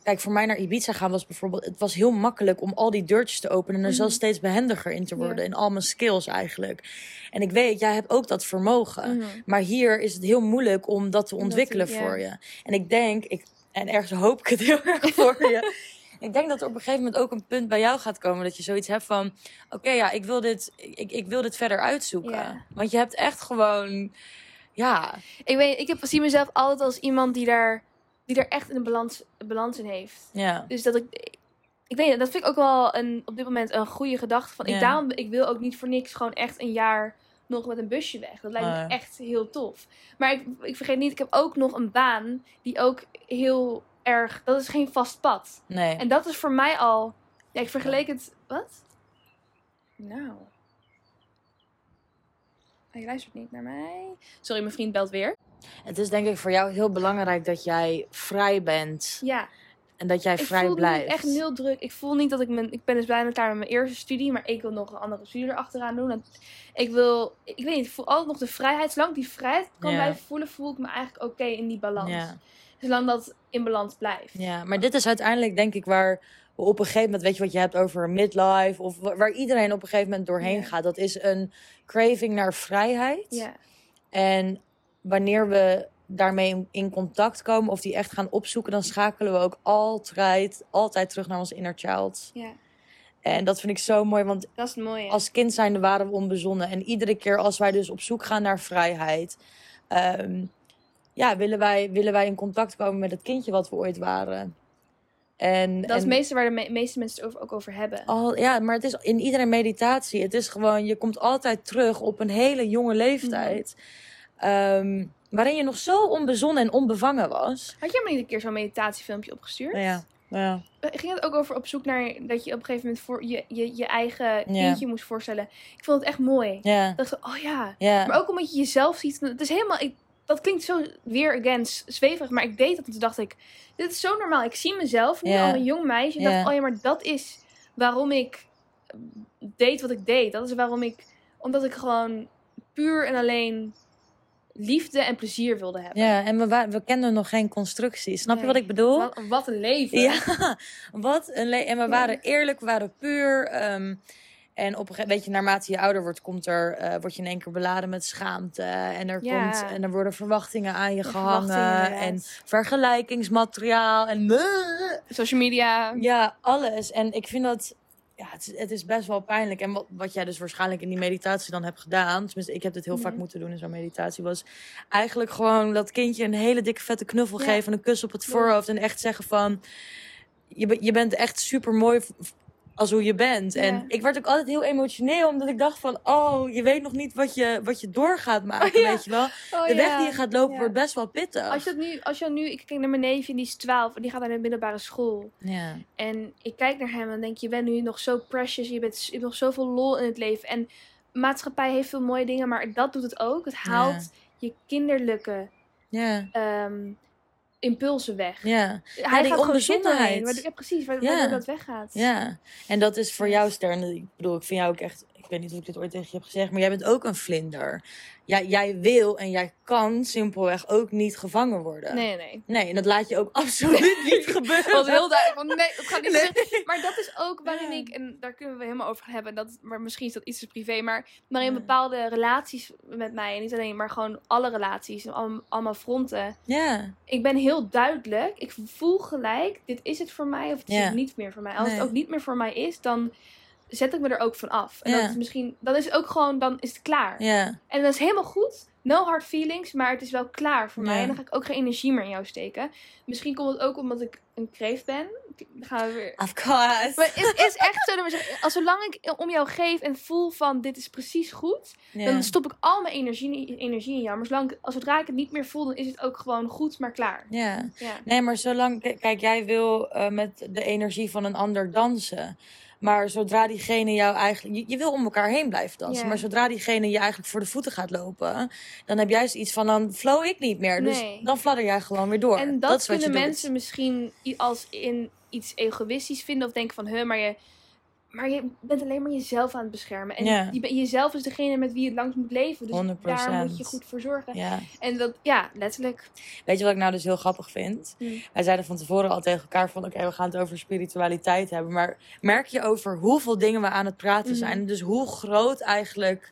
kijk, voor mij naar Ibiza gaan was bijvoorbeeld, het was heel makkelijk om al die deurtjes te openen en er Mhm. zelfs steeds behendiger in te worden, in al mijn skills eigenlijk. En ik weet, jij hebt ook dat vermogen. Mhm. Maar hier is het heel moeilijk om dat te dat ontwikkelen voor je. En ik denk, ik, en ergens hoop ik het heel erg voor je. Ik denk dat er op een gegeven moment ook een punt bij jou gaat komen dat je zoiets hebt van: oké, ja, ik wil dit, ik, ik wil dit verder uitzoeken. Ja. Want je hebt echt gewoon, ja, Ik, weet, ik heb, zie mezelf altijd als iemand die daar, die daar echt een balans, een balans in heeft. ja, Dus dat ik. Ik weet dat vind ik ook wel een, op dit moment een goede gedachte. Van, Ja. ik, daarom, ik wil ook niet voor niks gewoon echt een jaar nog met een busje weg. Dat lijkt me echt heel tof. Maar ik, ik vergeet niet, ik heb ook nog een baan die ook heel erg. Dat is geen vast pad. nee. En dat is voor mij al. Ja, ik vergeleek het. Wat? Nou. Hij luistert niet naar mij. Sorry, mijn vriend belt weer. Het is denk ik voor jou heel belangrijk dat jij vrij bent Ja, en dat jij ik vrij blijft. niet echt heel druk. Ik voel niet dat ik mijn... Ik ben dus bijna klaar met mijn eerste studie, maar ik wil nog een andere studie erachteraan doen. En ik wil... Ik weet niet, ik voel altijd nog de vrijheid. Zolang ik die vrijheid kan blijven voelen, voel ik me eigenlijk oké in die balans. Zolang dat in balans blijft. Ja, maar dit is uiteindelijk denk ik waar we op een gegeven moment, weet je wat je hebt over midlife, of wa- waar iedereen op een gegeven moment doorheen gaat. Dat is een craving naar vrijheid. Ja, En wanneer we daarmee in- contact komen of die echt gaan opzoeken, dan schakelen we ook altijd, altijd terug naar ons inner child. ja. En dat vind ik zo mooi, want dat is als kind zijnde waren we onbezonnen. En iedere keer als wij dus op zoek gaan naar vrijheid, ehm, ja, willen wij, willen wij in contact komen met het kindje wat we ooit waren. En, dat is het en meeste waar de me- meeste mensen het over, ook over hebben. al, ja, maar het is in iedere meditatie. Het is gewoon, je komt altijd terug op een hele jonge leeftijd. Ehm, waarin je nog zo onbezonnen en onbevangen was. Had jij me niet een keer zo'n meditatiefilmpje opgestuurd? Nou ja, ja. Eh, Ging het ook over op zoek naar dat je op een gegeven moment voor je, je, je eigen kindje moest voorstellen? Ik vond het echt mooi. Ja, Ik dacht oh ja. ja. Maar ook omdat je jezelf ziet. Het is helemaal. Ik, dat klinkt zo weer again s- zweverig, maar ik deed dat en toen dacht ik, dit is zo normaal. Ik zie mezelf nu al een jong meisje. Ja. dacht, oh ja, maar dat is waarom ik deed wat ik deed. Dat is waarom ik, omdat ik gewoon puur en alleen liefde en plezier wilde hebben. ja, en we, we kenden nog geen constructie. Snap je wat ik bedoel? Wat, wat een leven. Ja, wat een le- En we Ja. waren eerlijk, we waren puur. ehm, en op een gegeven weet je, naarmate je ouder wordt, komt er, eh, word je in één keer beladen met schaamte. En er, Ja. komt, en er worden verwachtingen aan je gehangen. En vergelijkingsmateriaal. En Social media. ja, alles. En ik vind dat. Ja, het is, het is best wel pijnlijk. En wat, wat jij dus waarschijnlijk in die meditatie dan hebt gedaan. Tenminste, ik heb dit heel vaak Mhm. moeten doen in zo'n meditatie. Was eigenlijk gewoon dat kindje een hele dikke vette knuffel Ja. geven. Een kus op het Ja. voorhoofd. En echt zeggen van. Je, je bent echt super mooi als hoe je bent. En ik werd ook altijd heel emotioneel, omdat ik dacht van, oh, je weet nog niet wat je, wat je door gaat maken, Ja. weet je wel. Oh, De weg ja. die je gaat lopen wordt best wel pittig. Als je dat nu, als je nu, ik kijk naar mijn neefje, die is 12 en die gaat naar de middelbare school. Ja, En ik kijk naar hem en denk je, bent nu nog zo precious, je, bent, je hebt nog zoveel lol in het leven. En maatschappij heeft veel mooie dingen, maar dat doet het ook. Het haalt je kinderlijke ja, ehm, impulsen weg. ja. Hij die gaat onbezonnenheid. Ja, precies, Ja. waardoor dat weggaat. Ja, en dat is voor jou, Stern. Ik bedoel, ik vind jou ook echt. Ik weet niet of ik dit ooit tegen je heb gezegd, maar jij bent ook een vlinder. Jij, jij wil en jij kan simpelweg ook niet gevangen worden. Nee, nee. Nee, en dat laat je ook absoluut niet gebeuren. Het was heel duidelijk van, nee, dat gaat niet Nee. Maar dat is ook waarin ik, en daar kunnen we helemaal over gaan hebben, dat, maar misschien is dat iets te privé, maar waarin Ja. bepaalde relaties met mij, en niet alleen, maar gewoon alle relaties, al- allemaal fronten, Ja, ik ben heel duidelijk. Ik voel gelijk, dit is het voor mij of het is het niet meer voor mij. Als Nee. het ook niet meer voor mij is, dan zet ik me er ook van af. En dat is misschien, dan is het ook gewoon, dan is het klaar. En dat is helemaal goed. No hard feelings, maar het is wel klaar voor mij. En dan ga ik ook geen energie meer in jou steken. Misschien komt het ook omdat ik een kreeft ben. Dan gaan we weer... of course. Maar het is echt zo, zeggen, als zolang ik om jou geef en voel van dit is precies goed, dan stop ik al mijn energie, energie in jou. Maar zolang, als zodra ik het niet meer voel, dan is het ook gewoon goed, maar klaar. Ja. Nee, maar zolang, kijk, jij wil eh, met de energie van een ander dansen. Maar zodra diegene jou eigenlijk. Je, je wil om elkaar heen blijven dansen. Maar zodra diegene je eigenlijk voor de voeten gaat lopen. Dan heb jij iets van. Dan flow ik niet meer. Dus Nee. dan fladder jij gewoon weer door. En dat, kunnen doet. mensen misschien als in iets egoïstisch vinden of denken van, huh, maar je, maar je bent alleen maar jezelf aan het beschermen. En je, jezelf is degene met wie je het langst moet leven. Dus 100%. daar moet je goed voor zorgen. En dat, ja, letterlijk. Weet je wat ik nou dus heel grappig vind? Hmm. Wij zeiden van tevoren al tegen elkaar van... oké, we gaan het over spiritualiteit hebben. Maar merk je over hoeveel dingen we aan het praten Mhm. zijn? Dus hoe groot eigenlijk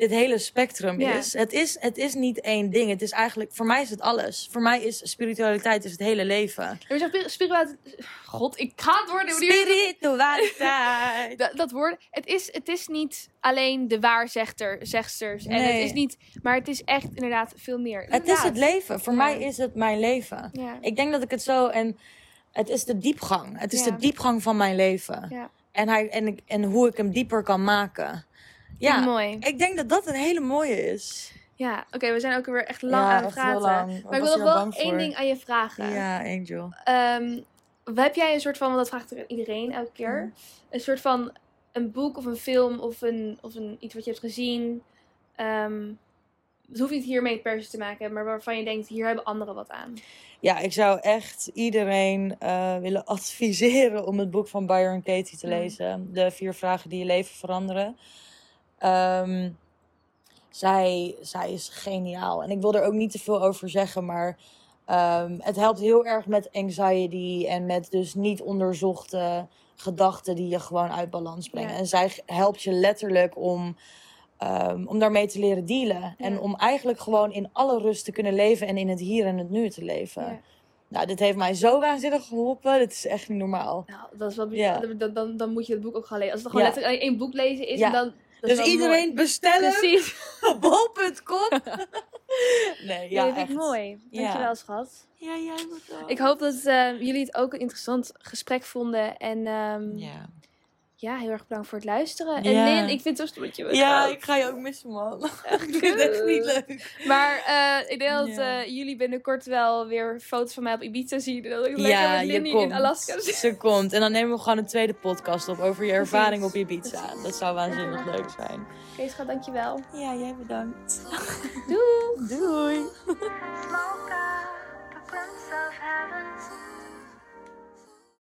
dit hele spectrum Ja. is. Het, is. het is niet één ding. Het is eigenlijk... Voor mij is het alles. Voor mij is spiritualiteit is het hele leven. En we zeggen spiritualiteit. God, ik ga het worden. Spiritualiteit. Dat, dat woord. Het is, het is niet alleen de waarzegster, zegsters. En Nee. het is niet, maar het is echt inderdaad veel meer. Het is het leven. Voor Ja. mij is het mijn leven. Ja. Ik denk dat ik het zo... En het is de diepgang. Het is Ja. de diepgang van mijn leven. Ja. En, hij, en, ik, en hoe ik hem dieper kan maken. Ja, Mooi. ik denk dat dat een hele mooie is. Ja, oké, we zijn ook weer echt lang Ja, aan het praten. lang. Maar ik wil nog wel één voor. ding aan je vragen. Ja, Angel. Ehm, heb jij een soort van, want dat vraagt er iedereen elke keer, een soort van een boek of een film of, een, of een, iets wat je hebt gezien. ehm, het hoeft niet hiermee per se te maken hebben, maar waarvan je denkt, hier hebben anderen wat aan. Ja, ik zou echt iedereen eh, willen adviseren om het boek van Byron Katie te Mm. lezen. De vier vragen die je leven veranderen. Ehm, zij, zij is geniaal. En ik wil er ook niet te veel over zeggen, maar ehm, het helpt heel erg met anxiety en met dus niet onderzochte gedachten die je gewoon uit balans brengen. Ja. En zij helpt je letterlijk om, ehm, om daarmee te leren dealen. En om eigenlijk gewoon in alle rust te kunnen leven en in het hier en het nu te leven. Ja. Nou, dit heeft mij zo waanzinnig geholpen. Dit is echt niet normaal. Nou, dat is wel Ja. dan, dan, dan moet je het boek ook gaan lezen. Als het gewoon letterlijk alleen één boek lezen is, en dan, Dus iedereen mooi. bestellen. Precies. Bol.com. nee, ja, dat vind ik mooi. Dankjewel, Ja. schat. Ja, jij moet. Ik hoop dat eh, jullie het ook een interessant gesprek vonden. En ehm, ja. Ja. heel erg bedankt voor het luisteren. Ja. En Lin, ik vind het zo stom dat je me ja, gaat. ik ga je ook missen, man. ik vind het echt niet leuk. Maar eh, ik denk dat Ja. eh, jullie binnenkort wel weer foto's van mij op Ibiza zien. Dat ik lekker Ja, met je Lindy komt. in Alaska zit. Ze komt. En dan nemen we gewoon een tweede podcast op over je ervaring op. Ibiza. Dat zou waanzinnig leuk zijn. Oké, schat, dankjewel. Ja, jij bedankt. Doei! Doei.